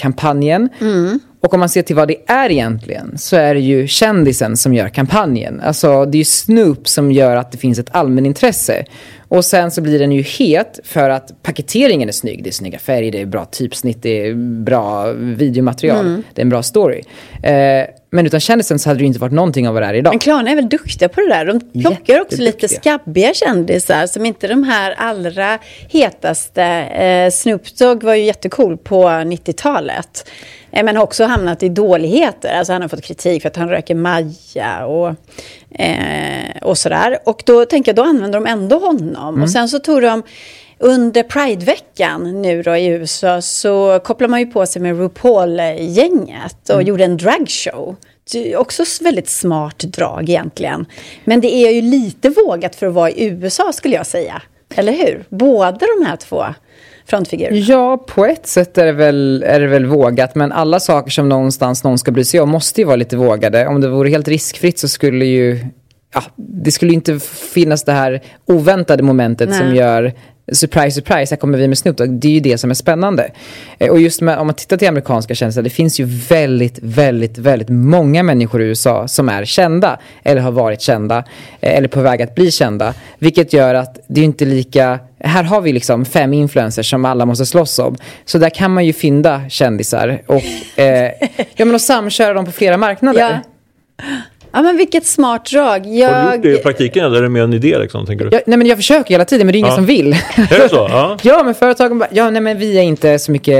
Mm. Och om man ser till vad det är egentligen så är det ju kändisen som gör kampanjen. Alltså det är ju Snoop som gör att det finns ett allmänintresse. Och sen så blir den ju het för att paketeringen är snygg. Det är snygga färger, det är bra typsnitt, det är bra videomaterial, mm. det är en bra story. Eh, men utan kändisen så hade det inte varit någonting av vad det är idag. Men Klarna är väl duktiga på det där. De plockar också lite skabbiga kändisar som inte de här allra hetaste. Eh, Snoop Dogg var ju jättecool på 90-talet. Eh, men har också hamnat i dåligheter. Alltså han har fått kritik för att han röker maja och, eh, och sådär. Och då tänker jag, då använder de ändå honom. Mm. Och sen så tog de under Pride-veckan nu då i USA så kopplar man ju på sig med RuPaul-gänget och mm. gjorde en dragshow. Också väldigt smart drag egentligen. Men det är ju lite vågat för att vara i USA skulle jag säga. Eller hur? Båda de här två frontfigurerna. Ja, på ett sätt är det, väl, är det väl vågat. Men alla saker som någonstans någon ska bry sig om måste ju vara lite vågade. Om det vore helt riskfritt så skulle ju ja, det skulle inte finnas det här oväntade momentet Nej. som gör surprise, surprise, här kommer vi med Snoop Dogg. Det är ju det som är spännande. Eh, och just med, om man tittar till amerikanska kändisar, det finns ju väldigt, väldigt, väldigt många människor i USA som är kända, eller har varit kända, eh, eller på väg att bli kända. Vilket gör att det är inte lika, här har vi liksom fem influencers som alla måste slåss om. Så där kan man ju fynda kändisar och, eh, ja, men och samköra dem på flera marknader. Ja. Ja, men vilket smart drag. Jag... Har du gjort det i praktiken eller är det mer en idé? Liksom, tänker du? Jag, nej, men jag försöker hela tiden, men det är ingen ja. som vill. Är det så? Ja, ja men företagen bara, ja, nej, men vi är inte så mycket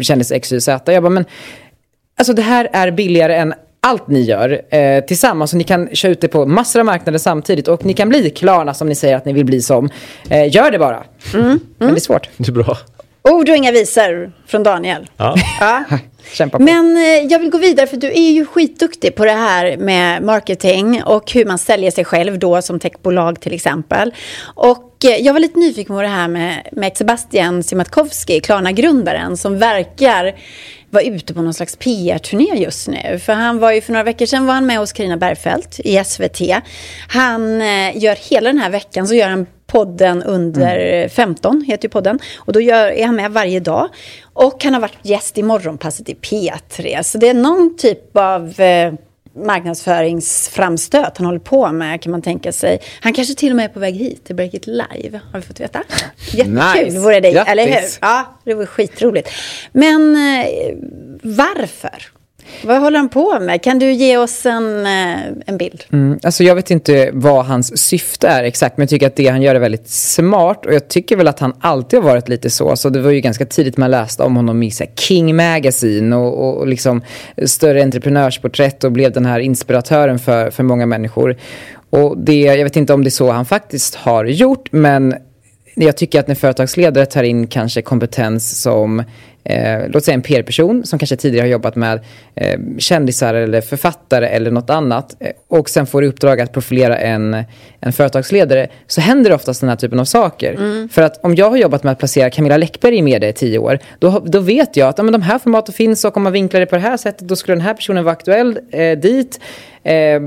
kändis X, Y, Z. Jag bara, men alltså det här är billigare än allt ni gör eh, tillsammans och ni kan köra ut det på massor av marknader samtidigt och ni kan bli Klarna som ni säger att ni vill bli som. Eh, gör det bara. Mm. Mm. Men det är svårt. Det är bra. Ord och inga visor från Daniel. Ja. ja. Kämpa på. Men eh, jag vill gå vidare för du är ju skitduktig på det här med marketing och hur man säljer sig själv då som techbolag till exempel. Och eh, jag var lite nyfiken på det här med, med Sebastian Siemiatkowski, Klarna-grundaren som verkar vara ute på någon slags PR-turné just nu. För han var ju för några veckor sedan var han med hos Karina Bergfeldt i SVT. Han eh, gör hela den här veckan så gör han podden under mm. 15, heter ju podden. Och då gör, är han med varje dag. Och han har varit gäst i Morgonpasset i P3. Så det är någon typ av eh, marknadsföringsframstöt han håller på med kan man tänka sig. Han kanske till och med är på väg hit till Break It Live. Har vi fått veta. Jättekul nice. vore det, Grattis. eller hur? Ja, det vore skitroligt. Men eh, varför? Vad håller han på med? Kan du ge oss en, eh, en bild? Mm, alltså jag vet inte vad hans syfte är exakt, men jag tycker att det han gör är väldigt smart. Och jag tycker väl att han alltid har varit lite så. Så det var ju ganska tidigt man läste om honom i King Magazine och, och, och liksom större entreprenörsporträtt och blev den här inspiratören för, för många människor. Och det, jag vet inte om det är så han faktiskt har gjort, men jag tycker att när företagsledare tar in kanske kompetens som eh, låt säga en PR-person som kanske tidigare har jobbat med eh, kändisar eller författare eller något annat eh, och sen får i uppdrag att profilera en, en företagsledare så händer det oftast den här typen av saker. Mm. För att om jag har jobbat med att placera Camilla Läckberg i media i tio år då, då vet jag att ja, men de här formaten finns och om man vinklar det på det här sättet då skulle den här personen vara aktuell eh, dit. Eh,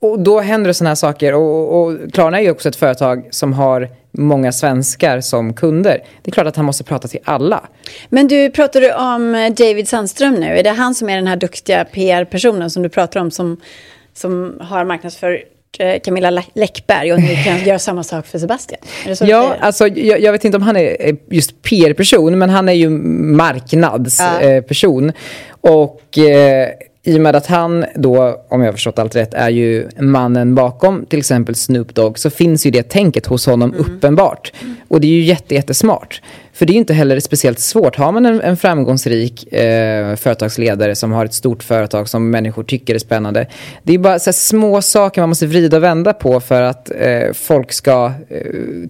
och då händer det sådana här saker. Och, och Klarna är ju också ett företag som har många svenskar som kunder. Det är klart att han måste prata till alla. Men du, pratar du om David Sandström nu? Är det han som är den här duktiga PR-personen som du pratar om som, som har marknadsfört eh, Camilla Läckberg och nu kan göra samma sak för Sebastian? ja, alltså, jag, jag, vet inte om han är just PR-person, men han är ju marknadsperson. Ja. och eh, i och med att han då, om jag har förstått allt rätt, är ju mannen bakom till exempel Snoop Dogg så finns ju det tänket hos honom mm. uppenbart. Och det är ju jätte, jättesmart. För det är inte heller speciellt svårt. Har man en, en framgångsrik eh, företagsledare som har ett stort företag som människor tycker är spännande. Det är bara så små saker man måste vrida och vända på för att eh, folk ska eh,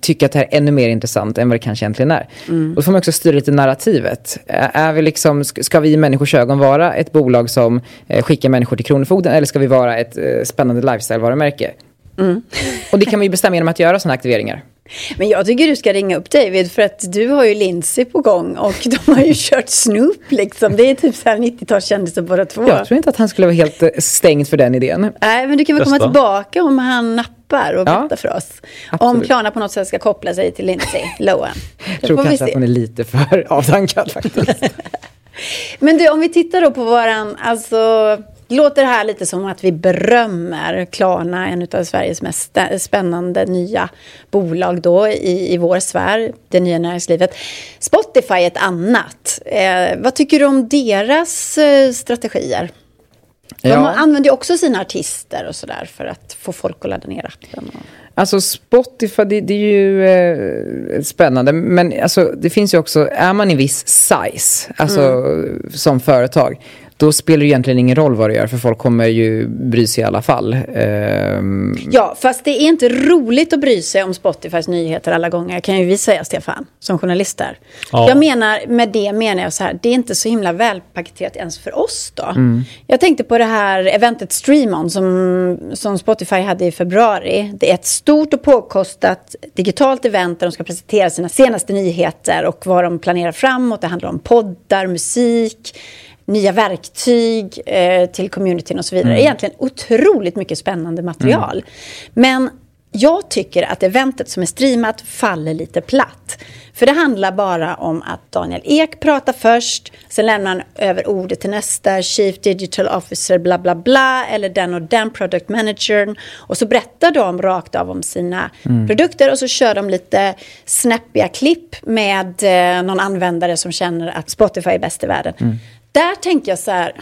tycka att det här är ännu mer intressant än vad det kanske egentligen är. Mm. Och då får man också styra lite narrativet. Är vi liksom, ska vi i människors ögon vara ett bolag som eh, skickar människor till Kronofogden eller ska vi vara ett eh, spännande lifestyle-varumärke? Mm. och det kan man ju bestämma genom att göra sådana aktiveringar. Men jag tycker du ska ringa upp David för att du har ju Lindsay på gång och de har ju kört Snoop liksom. Det är typ så här 90-talskändisar båda två. Jag tror inte att han skulle vara helt eh, stängd för den idén. Nej, men du kan väl komma tillbaka om han nappar och berätta ja, för oss. Absolut. Om Klarna på något sätt ska koppla sig till Lindsay Lohan. Jag tror kanske att hon är lite för avdankad faktiskt. men du, om vi tittar då på våran, alltså Låter det här lite som att vi berömmer Klarna, en av Sveriges mest spännande nya bolag då i, i vår sfär, det nya näringslivet. Spotify är ett annat. Eh, vad tycker du om deras eh, strategier? De ja. använder ju också sina artister och sådär för att få folk att ladda ner appen. Och... Alltså Spotify, det, det är ju eh, spännande. Men alltså, det finns ju också, är man i viss size, alltså mm. som företag, då spelar det egentligen ingen roll vad du gör för folk kommer ju bry sig i alla fall. Um... Ja, fast det är inte roligt att bry sig om Spotifys nyheter alla gånger kan ju vi säga Stefan, som journalister. Ja. Jag menar, med det menar jag så här, det är inte så himla välpaketerat ens för oss då. Mm. Jag tänkte på det här eventet Streamon som, som Spotify hade i februari. Det är ett stort och påkostat digitalt event där de ska presentera sina senaste nyheter och vad de planerar framåt. Det handlar om poddar, musik, nya verktyg eh, till communityn och så vidare. Mm. Egentligen otroligt mycket spännande material. Mm. Men jag tycker att eventet som är streamat faller lite platt. För det handlar bara om att Daniel Ek pratar först, sen lämnar han över ordet till nästa Chief Digital Officer bla bla bla eller den och den Product Managern. Och så berättar de rakt av om sina mm. produkter och så kör de lite snäppiga klipp med eh, någon användare som känner att Spotify är bäst i världen. Mm där tänker jag så här,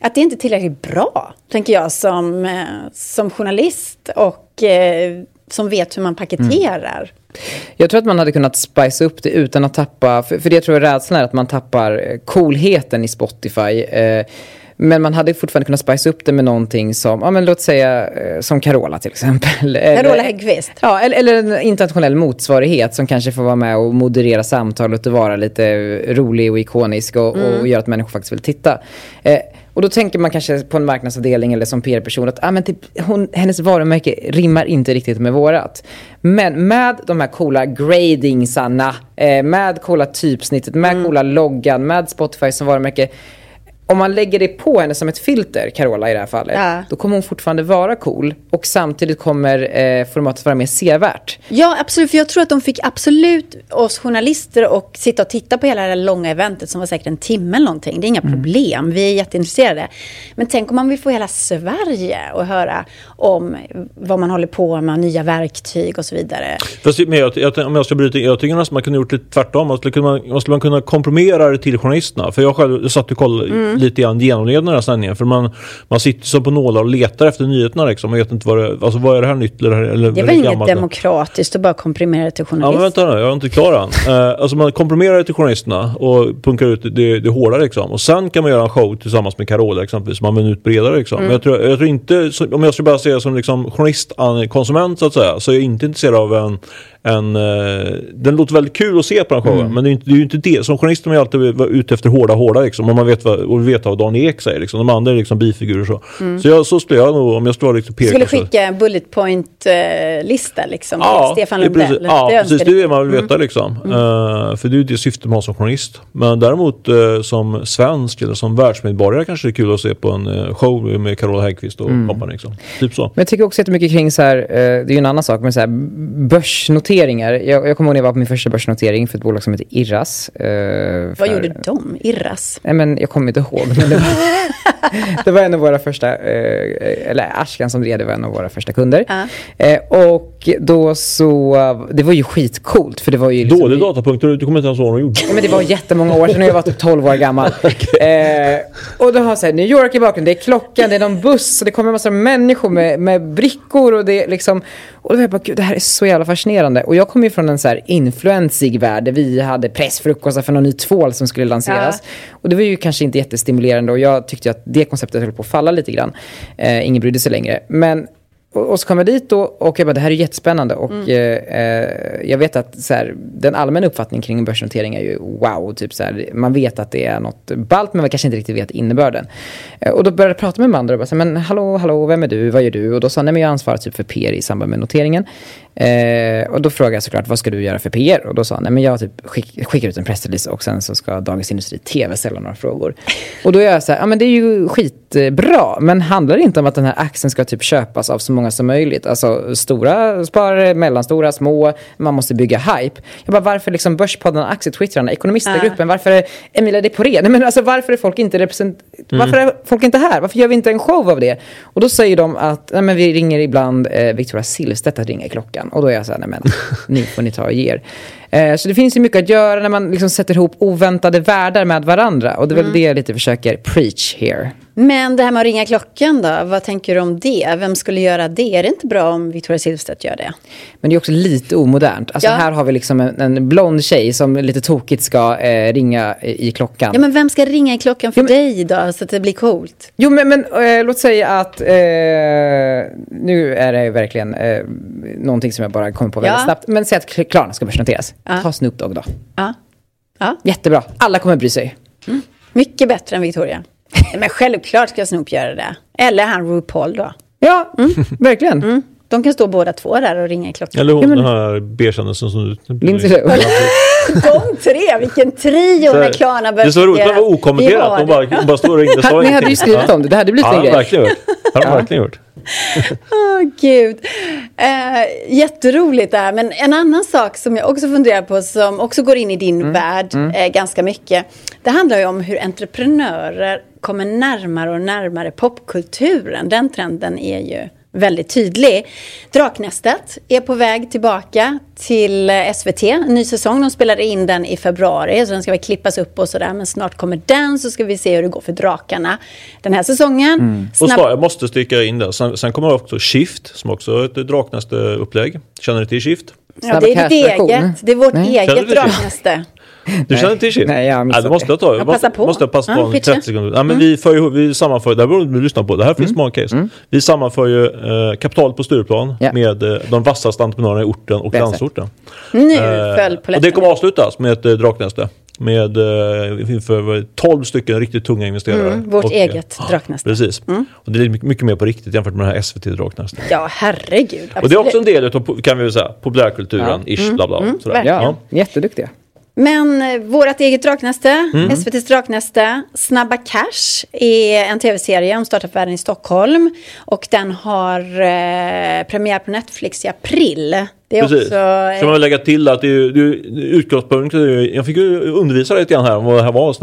att det inte är tillräckligt bra, tänker jag som, eh, som journalist och eh, som vet hur man paketerar. Mm. Jag tror att man hade kunnat spice upp det utan att tappa, för, för det jag tror jag rädslan är att man tappar eh, coolheten i Spotify. Eh, men man hade fortfarande kunnat spice upp det med någonting som, ja men låt säga eh, som Carola till exempel. Carola Häggkvist? Ja, eller, eller en internationell motsvarighet som kanske får vara med och moderera samtalet och vara lite rolig och ikonisk och, mm. och göra att människor faktiskt vill titta. Eh, och då tänker man kanske på en marknadsavdelning eller som PR-person att ah, men typ, hon, hennes varumärke rimmar inte riktigt med vårat. Men med de här coola gradingsarna, eh, med coola typsnittet, med mm. coola loggan, med Spotify som varumärke om man lägger det på henne som ett filter, Carola i det här fallet, ja. då kommer hon fortfarande vara cool och samtidigt kommer eh, formatet vara mer sevärt. Ja, absolut. För jag tror att de fick absolut oss journalister och sitta och titta på hela det här långa eventet som var säkert en timme eller någonting. Det är inga mm. problem. Vi är jätteintresserade. Men tänk om man vill få hela Sverige att höra om vad man håller på med, nya verktyg och så vidare. Fast, men jag, jag, om jag ska bryta jag tycker nästan man kunde gjort det tvärtom. Man skulle, kunna, man skulle man kunna komprimera det till journalisterna. För jag själv satt och kollade mm lite grann genomled den här sändningen. För man, man sitter som på nålar och letar efter nyheterna liksom. Man vet inte vad det, alltså, vad är det här nytt eller, eller Det var inget gammalt. demokratiskt att bara komprimera det till journalister. Ja men vänta nu, jag är inte klar än. uh, alltså man komprimerar det till journalisterna och punkar ut det, det hårda liksom. Och sen kan man göra en show tillsammans med Carola exempelvis. Man vill ut bredare liksom. Mm. Men jag tror, jag tror inte, om jag ska bara säga som liksom journalistkonsument så att säga. Så är jag inte intresserad av en en, uh, den låter väldigt kul att se på den showen. Mm. Men det är, inte, det är ju inte det. Som journalist är man ju alltid ute efter hårda, hårda liksom. Och man vet vad, och vet vad Dan Ek säger liksom. De andra är liksom bifigurer så. Mm. Så, jag, så skulle jag nog, om jag skulle vara liksom peka. Skulle skicka en bullet point-lista uh, liksom. Ja, Stefan Lundell. Precis, ja, det precis. Det är det man vill veta mm. liksom. Mm. Uh, för det är ju det syftet man har som journalist. Men däremot uh, som svensk eller som världsmedborgare kanske det är kul att se på en show med Carola Häggkvist och mm. kompani. Liksom. Typ så. Men jag tycker också jättemycket kring så här, det är ju en annan sak, men så här börsnoteringar. Jag, jag kommer ihåg när jag var på min första börsnotering för ett bolag som heter Irras. För... Vad gjorde de? Irras? Nej, men jag kommer inte ihåg. Men det, var, det var en av våra första, eh, eller Ashkan som drev det var en av våra första kunder. Uh. Eh, och då så, det var ju skitcoolt för det var ju... Liksom, Dålig datapunkt, du kommer inte ens ihåg vad de gjorde. Men det var jättemånga år sedan och jag var typ 12 år gammal. okay. eh, och då har så här, New York i bakgrunden, det är klockan, det är någon buss och det kommer en massa människor med, med brickor och det är liksom... Och då var jag bara, gud det här är så jävla fascinerande. Och jag kom ju från en så här influensig värld där vi hade pressfrukostar för någon ny tvål som skulle lanseras. Ja. Och det var ju kanske inte jättestimulerande och jag tyckte att det konceptet höll på att falla lite grann. Eh, ingen brydde sig längre. Men och, så kom jag dit då och jag bara, det här är jättespännande. Och mm. eh, eh, jag vet att så här, den allmänna uppfattningen kring börsnotering är ju wow. Typ så här, man vet att det är något ballt men man kanske inte riktigt vet innebörden. Eh, och då började jag prata med Amanda och bara, så, men hallå, hallå, vem är du, vad gör du? Och då sa han, nej men jag ansvarar typ för PR i samband med noteringen. Eh, och då frågade jag såklart, vad ska du göra för PR? Och då sa han, nej men jag typ skick, skickar ut en pressrelease och sen så ska Dagens Industri TV ställa några frågor. Och då är jag så här, ja men det är ju skitbra, men handlar det inte om att den här aktien ska typ köpas av så många som möjligt? Alltså stora sparare, mellanstora, små, man måste bygga hype. Jag bara, varför liksom Börspodden, Aktietwittrarna, Ekonomistagruppen, uh. varför är Emilia de Poré? Nej men alltså varför är folk inte represent... Mm. Varför är folk inte här? Varför gör vi inte en show av det? Och då säger de att, nej men vi ringer ibland eh, Victoria Silvstedt att ringa i klockan. Och då är jag så här, nej men, ni får ni ta och ge er. Eh, så det finns ju mycket att göra när man liksom sätter ihop oväntade världar med varandra. Och det är väl mm. det jag lite försöker preach here. Men det här med att ringa klockan då, vad tänker du om det? Vem skulle göra det? Är det inte bra om Victoria Silvstedt gör det? Men det är också lite omodernt. Alltså ja. här har vi liksom en, en blond tjej som lite tokigt ska eh, ringa i, klockan. Ja men vem ska ringa i klockan för jo, men, dig då, så att det blir coolt? Jo men, men eh, låt säga att, eh, nu är det verkligen eh, någonting som jag bara kommer på väldigt ja. snabbt. Men säg att Klarna ska börsnoteras. Ja. Ta Snoop Dogg då. Ja. Ja. Jättebra, alla kommer bry sig. Mm. Mycket bättre än Victoria. Men självklart ska Snoop göra det. Eller han RuPaul då. Ja, mm. verkligen. Mm. De kan stå båda två där och ringa i klockan. Eller hon ja, men... den här B-kändisen som du... Lindsay. De tre, vilken trio när Klarna började Det så roligt, det var okommenterat. Hon bara, bara stod och ringde. Ni hade ju skrivit om det, det hade blivit ja, en grej. Verkligen gjort. Det har de verkligen gjort. Oh, gud. Eh, jätteroligt det här. Men en annan sak som jag också funderar på, som också går in i din mm. värld mm. Eh, ganska mycket. Det handlar ju om hur entreprenörer kommer närmare och närmare popkulturen. Den trenden är ju väldigt tydlig. Draknästet är på väg tillbaka till SVT, en ny säsong. De spelade in den i februari, så den ska väl klippas upp och sådär. Men snart kommer den, så ska vi se hur det går för drakarna den här säsongen. Mm. Och jag måste sticka in där. Sen, sen kommer också Shift, som också är ett Draknäste-upplägg. Känner du till Shift? Ja, det är ditt eget. Det är vårt Nej. eget Draknäste. Du känner till Kif? Nej, jag missat det måste jag ta. Ja, passa på. Måste jag passa på Ja, pitcha. 30 sekunder. Ja, men vi, för vi sammanför, det här beror du lyssnar på, det här finns många case. Vi sammanför ju eh, kapital på Stureplan Ja. med eh, de vassaste entreprenörerna i orten och landsorten. Nu Eh, föll och polletten. det kommer avslutas med ett eh, draknäste. Med eh, inför 12 stycken riktigt tunga investerare. Mm, vårt Och, eget draknäste. Precis. Och det är mycket, mer på riktigt jämfört med det här SVT-draknästet. Ja, herregud. Och det är också en absolut. del av kan vi väl säga, populärkulturen, ish, bla bla. sådär. verkligen. Ja, jätteduktiga. Men eh, vårt eget draknäste, Mm. SVTs draknäste, Snabba Cash är en tv-serie om startup-världen i Stockholm. Och den har eh, premiär på Netflix i april. Det är Precis. också... Ska man lägga till att det är, det är ju- jag fick ju undervisa lite grann här om vad det här var.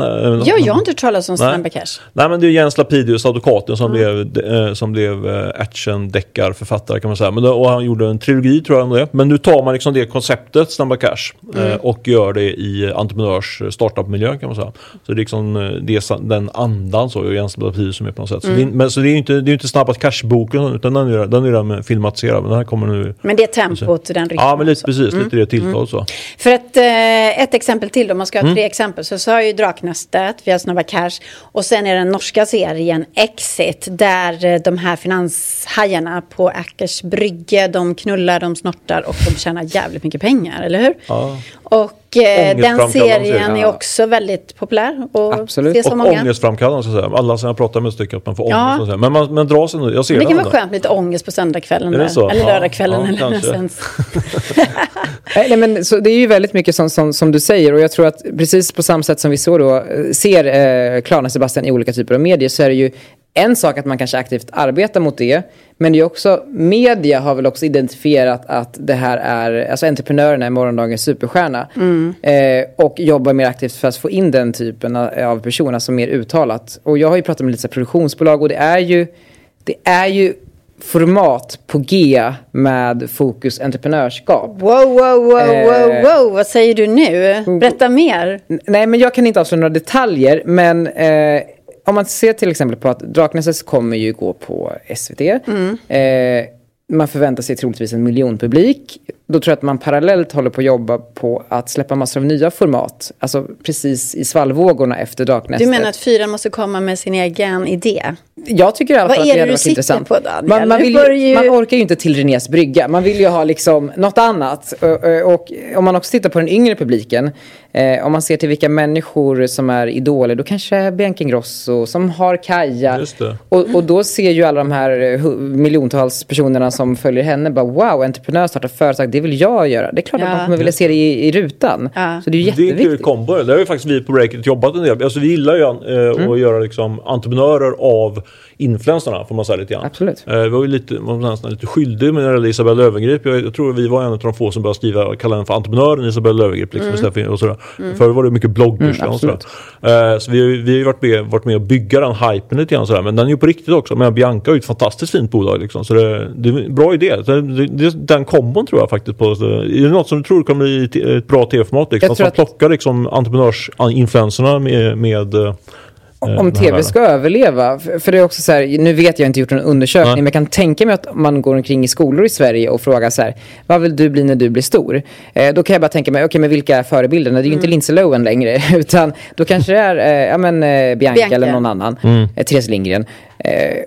Ja, jag har inte hört talas om. Snabba Cash. Nej men det är Jens Lapidus, advokaten, som blev, eh, som blev eh, action-deckarförfattare kan man säga. Men och han gjorde en trilogi tror jag om det. Men nu tar man liksom det konceptet, Snabba Cash, eh, och gör det i entreprenörs startup-miljö kan man säga. Så det är liksom det, är den andan så, och Jens Lapidus som är på något sätt. Så, det, men, så det är ju inte, det är ju inte Snabba Cash-boken, utan den är, den är redan filmatiserad. Men den här kommer nu... Men det är tempot, den rytmen. Ja men lite precis, lite det tilltal så. För att eh, ett exempel till, om man ska ha Mm. tre exempel, så, så har ju Draknästet, vi har Snabba Cash och sen är den norska serien Exit där eh, de här finanshajarna på Ackers brygge, de knullar, de snortar och de tjänar jävligt mycket pengar, eller hur? Ja. Och eh, den serien serie. är också väldigt populär och Absolut. ses Och många. ångestframkallande så att säga. Alla som jag pratar med tycker att man får Ja. ångest. så. Men man men dras ändå. Jag ser Men det kan vara skönt med lite ångest på söndagskvällen? Eller Ja, lördagskvällen ja, eller sänds. Nej, men så det är ju väldigt mycket som, som, som du säger och jag tror att precis på samma sätt som vi så då, eh, ser eh, Klarna Sebastian i olika typer av medier så är det ju en sak att man kanske aktivt arbetar mot det men det är också, media har väl också identifierat att det här är, alltså entreprenörerna är morgondagens superstjärna eh, och jobbar mer aktivt för att få in den typen av personer, alltså mer uttalat. Och jag har ju pratat med lite produktionsbolag och det är ju, det är ju format på G med fokus entreprenörskap. Wow, wow, wow, wow, Eh. wow, vad säger du nu? Berätta mer. N- Nej, men jag kan inte avslöja några detaljer. Men eh, om man ser till exempel på att Draknästet kommer ju gå på SVT. Eh, man förväntar sig troligtvis en miljonpublik. Då tror jag att man parallellt håller på att jobba på att släppa massor av nya format. Alltså precis i svallvågorna efter Draknästet. Du menar att fyran måste komma med sin egen idé? Jag tycker i alla Vad fall är att det det hade du varit sitter intressant. på, Daniel? man, man, vill ju, du ju- man orkar ju inte till Renés brygga. Man vill ju ha liksom något annat. Och, och, om man också tittar på den yngre publiken. Eh, om man ser till vilka människor som är idoler. Då kanske Bianca Ingrosso som har Kaja. Just det. Och, och då ser ju alla de här eh, miljontals personerna som följer henne bara wow, entreprenör startar företag, det vill jag göra. Det är klart att Ja. man kommer vilja se det i, i rutan. Ja. Så det är ju Det är en kul jätteviktigt. kombo. Det har ju faktiskt vi på Breakit jobbat en del. Alltså vi gillar ju eh, att göra liksom entreprenörer av influencerna får man säga lite grann. Absolut. Eh, vi var ju lite, man lite skyldig med Isabella Löwengrip. Jag, jag tror vi var en av de få som började skriva, kalla henne för entreprenören Isabella Löwengrip. Liksom, för- och sådär. Förr var det mycket bloggerska och sådär. Eh, så vi, har vi har ju varit med, varit med och bygga den hypen lite grann sådär. Men den är ju på riktigt också. Men Bianca är ju ett fantastiskt fint bolag liksom. Så det, det är en bra idé. Det, det, den kombon tror jag faktiskt på. Så, är det något som du tror kommer bli ett, bra tv-format? Liksom? Att man plockar liksom entreprenörsinfluencerna med, med eh, Om den här tv ska överleva, för det är också så här, nu vet jag inte gjort en undersökning, Nej. men jag kan tänka mig att man går omkring i skolor i Sverige och frågar så här, vad vill du bli när du blir stor? Eh, då kan jag bara tänka mig, okej men vilka är förebilderna? Det är ju Mm. inte Lindsay Lohan längre, utan då kanske det är eh, ja, men, eh, Bianca, Bianca. eller någon annan, Mm. eh, Therese Lindgren. Eh,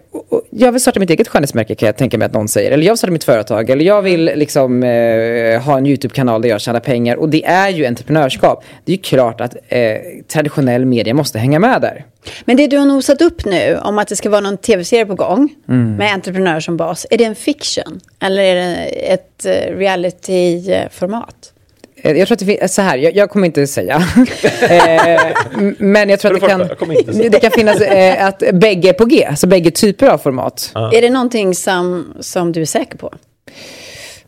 jag vill starta mitt eget skönhetsmärke kan jag tänka mig att någon säger. Eller jag vill starta mitt företag. Eller jag vill liksom eh, ha en YouTube-kanal där jag tjänar pengar. Och det är ju entreprenörskap. Det är ju klart att eh, traditionell media måste hänga med där. Men det du har nosat upp nu om att det ska vara någon tv-serie på gång Mm. med entreprenör som bas. Är det en fiction? Eller är det ett eh, reality-format? Eh, Jag tror att det finns, så här, jag, jag kommer inte säga. eh, men jag tror att det det kan, det kan finnas eh, att bägge är på G, alltså bägge typer av format. Är det någonting som, som du är säker på?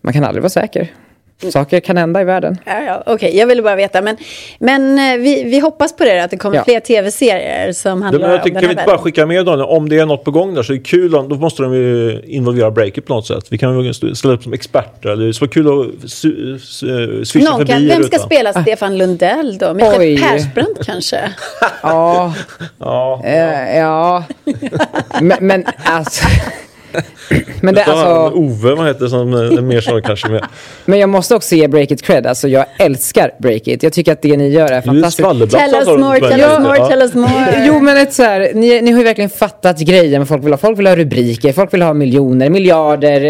Man kan aldrig vara säker. Saker kan hända i världen. Ja, ja, Okej, jag ville bara veta. Men, men eh, vi, vi hoppas på det, att det kommer Ja. fler tv-serier som handlar men jag om tycker, den kan vi här inte bara skicka med Daniel, om det är något på gång där så är det kul, om- då måste de ju involvera Breakit på något sätt. Vi kan ju ställa upp som experter. Det skulle vara kul att swisha Någon förbi kan, vem ska utan. spela Stefan Lundell då? Mikael Oj. Persbrandt kanske? Ja, Ja. eh, ja. men, men alltså. Men det, alltså... Ove, vad heter som är mer så kanske med. Men jag måste också ge Breakit cred. Alltså jag älskar Breakit. Jag tycker att det ni gör är fantastiskt. Tell us more, tell us more, tell us more. Jo men ett så här, ni, ni har ju verkligen fattat grejen folk vill ha. Folk vill ha rubriker, folk vill ha miljoner, miljarder,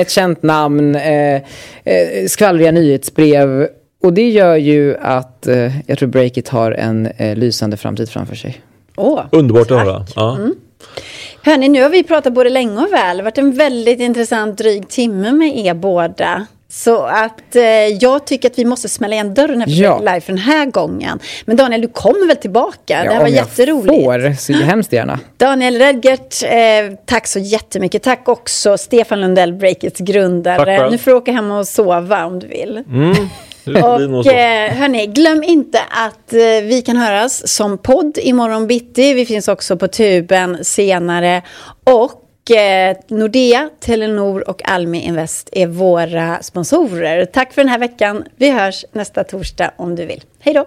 ett känt namn, eh, eh, skvallriga nyhetsbrev. Och det gör ju att eh, jag tror Breakit har en eh, lysande framtid framför sig. Oh, Underbart att höra. Ja. Mm. Hörni, nu har vi pratat både länge och väl. Det har varit en väldigt intressant dryg timme med er båda. Så att eh, jag tycker att vi måste smälla igen dörren här ja. live för den här gången. Men Daniel, du kommer väl tillbaka? Ja, det här var om jätteroligt. jag får, så hemskt gärna. Daniel Redgert, eh, tack så jättemycket. Tack också Stefan Lundell, Breakits grundare. Nu får du åka hem och sova om du vill. Mm. Och eh, hörni, glöm inte att eh, vi kan höras som podd imorgon bitti. Vi finns också på tuben senare. Och eh, Nordea, Telenor och Almi Invest är våra sponsorer. Tack för den här veckan. Vi hörs nästa torsdag om du vill. Hej då!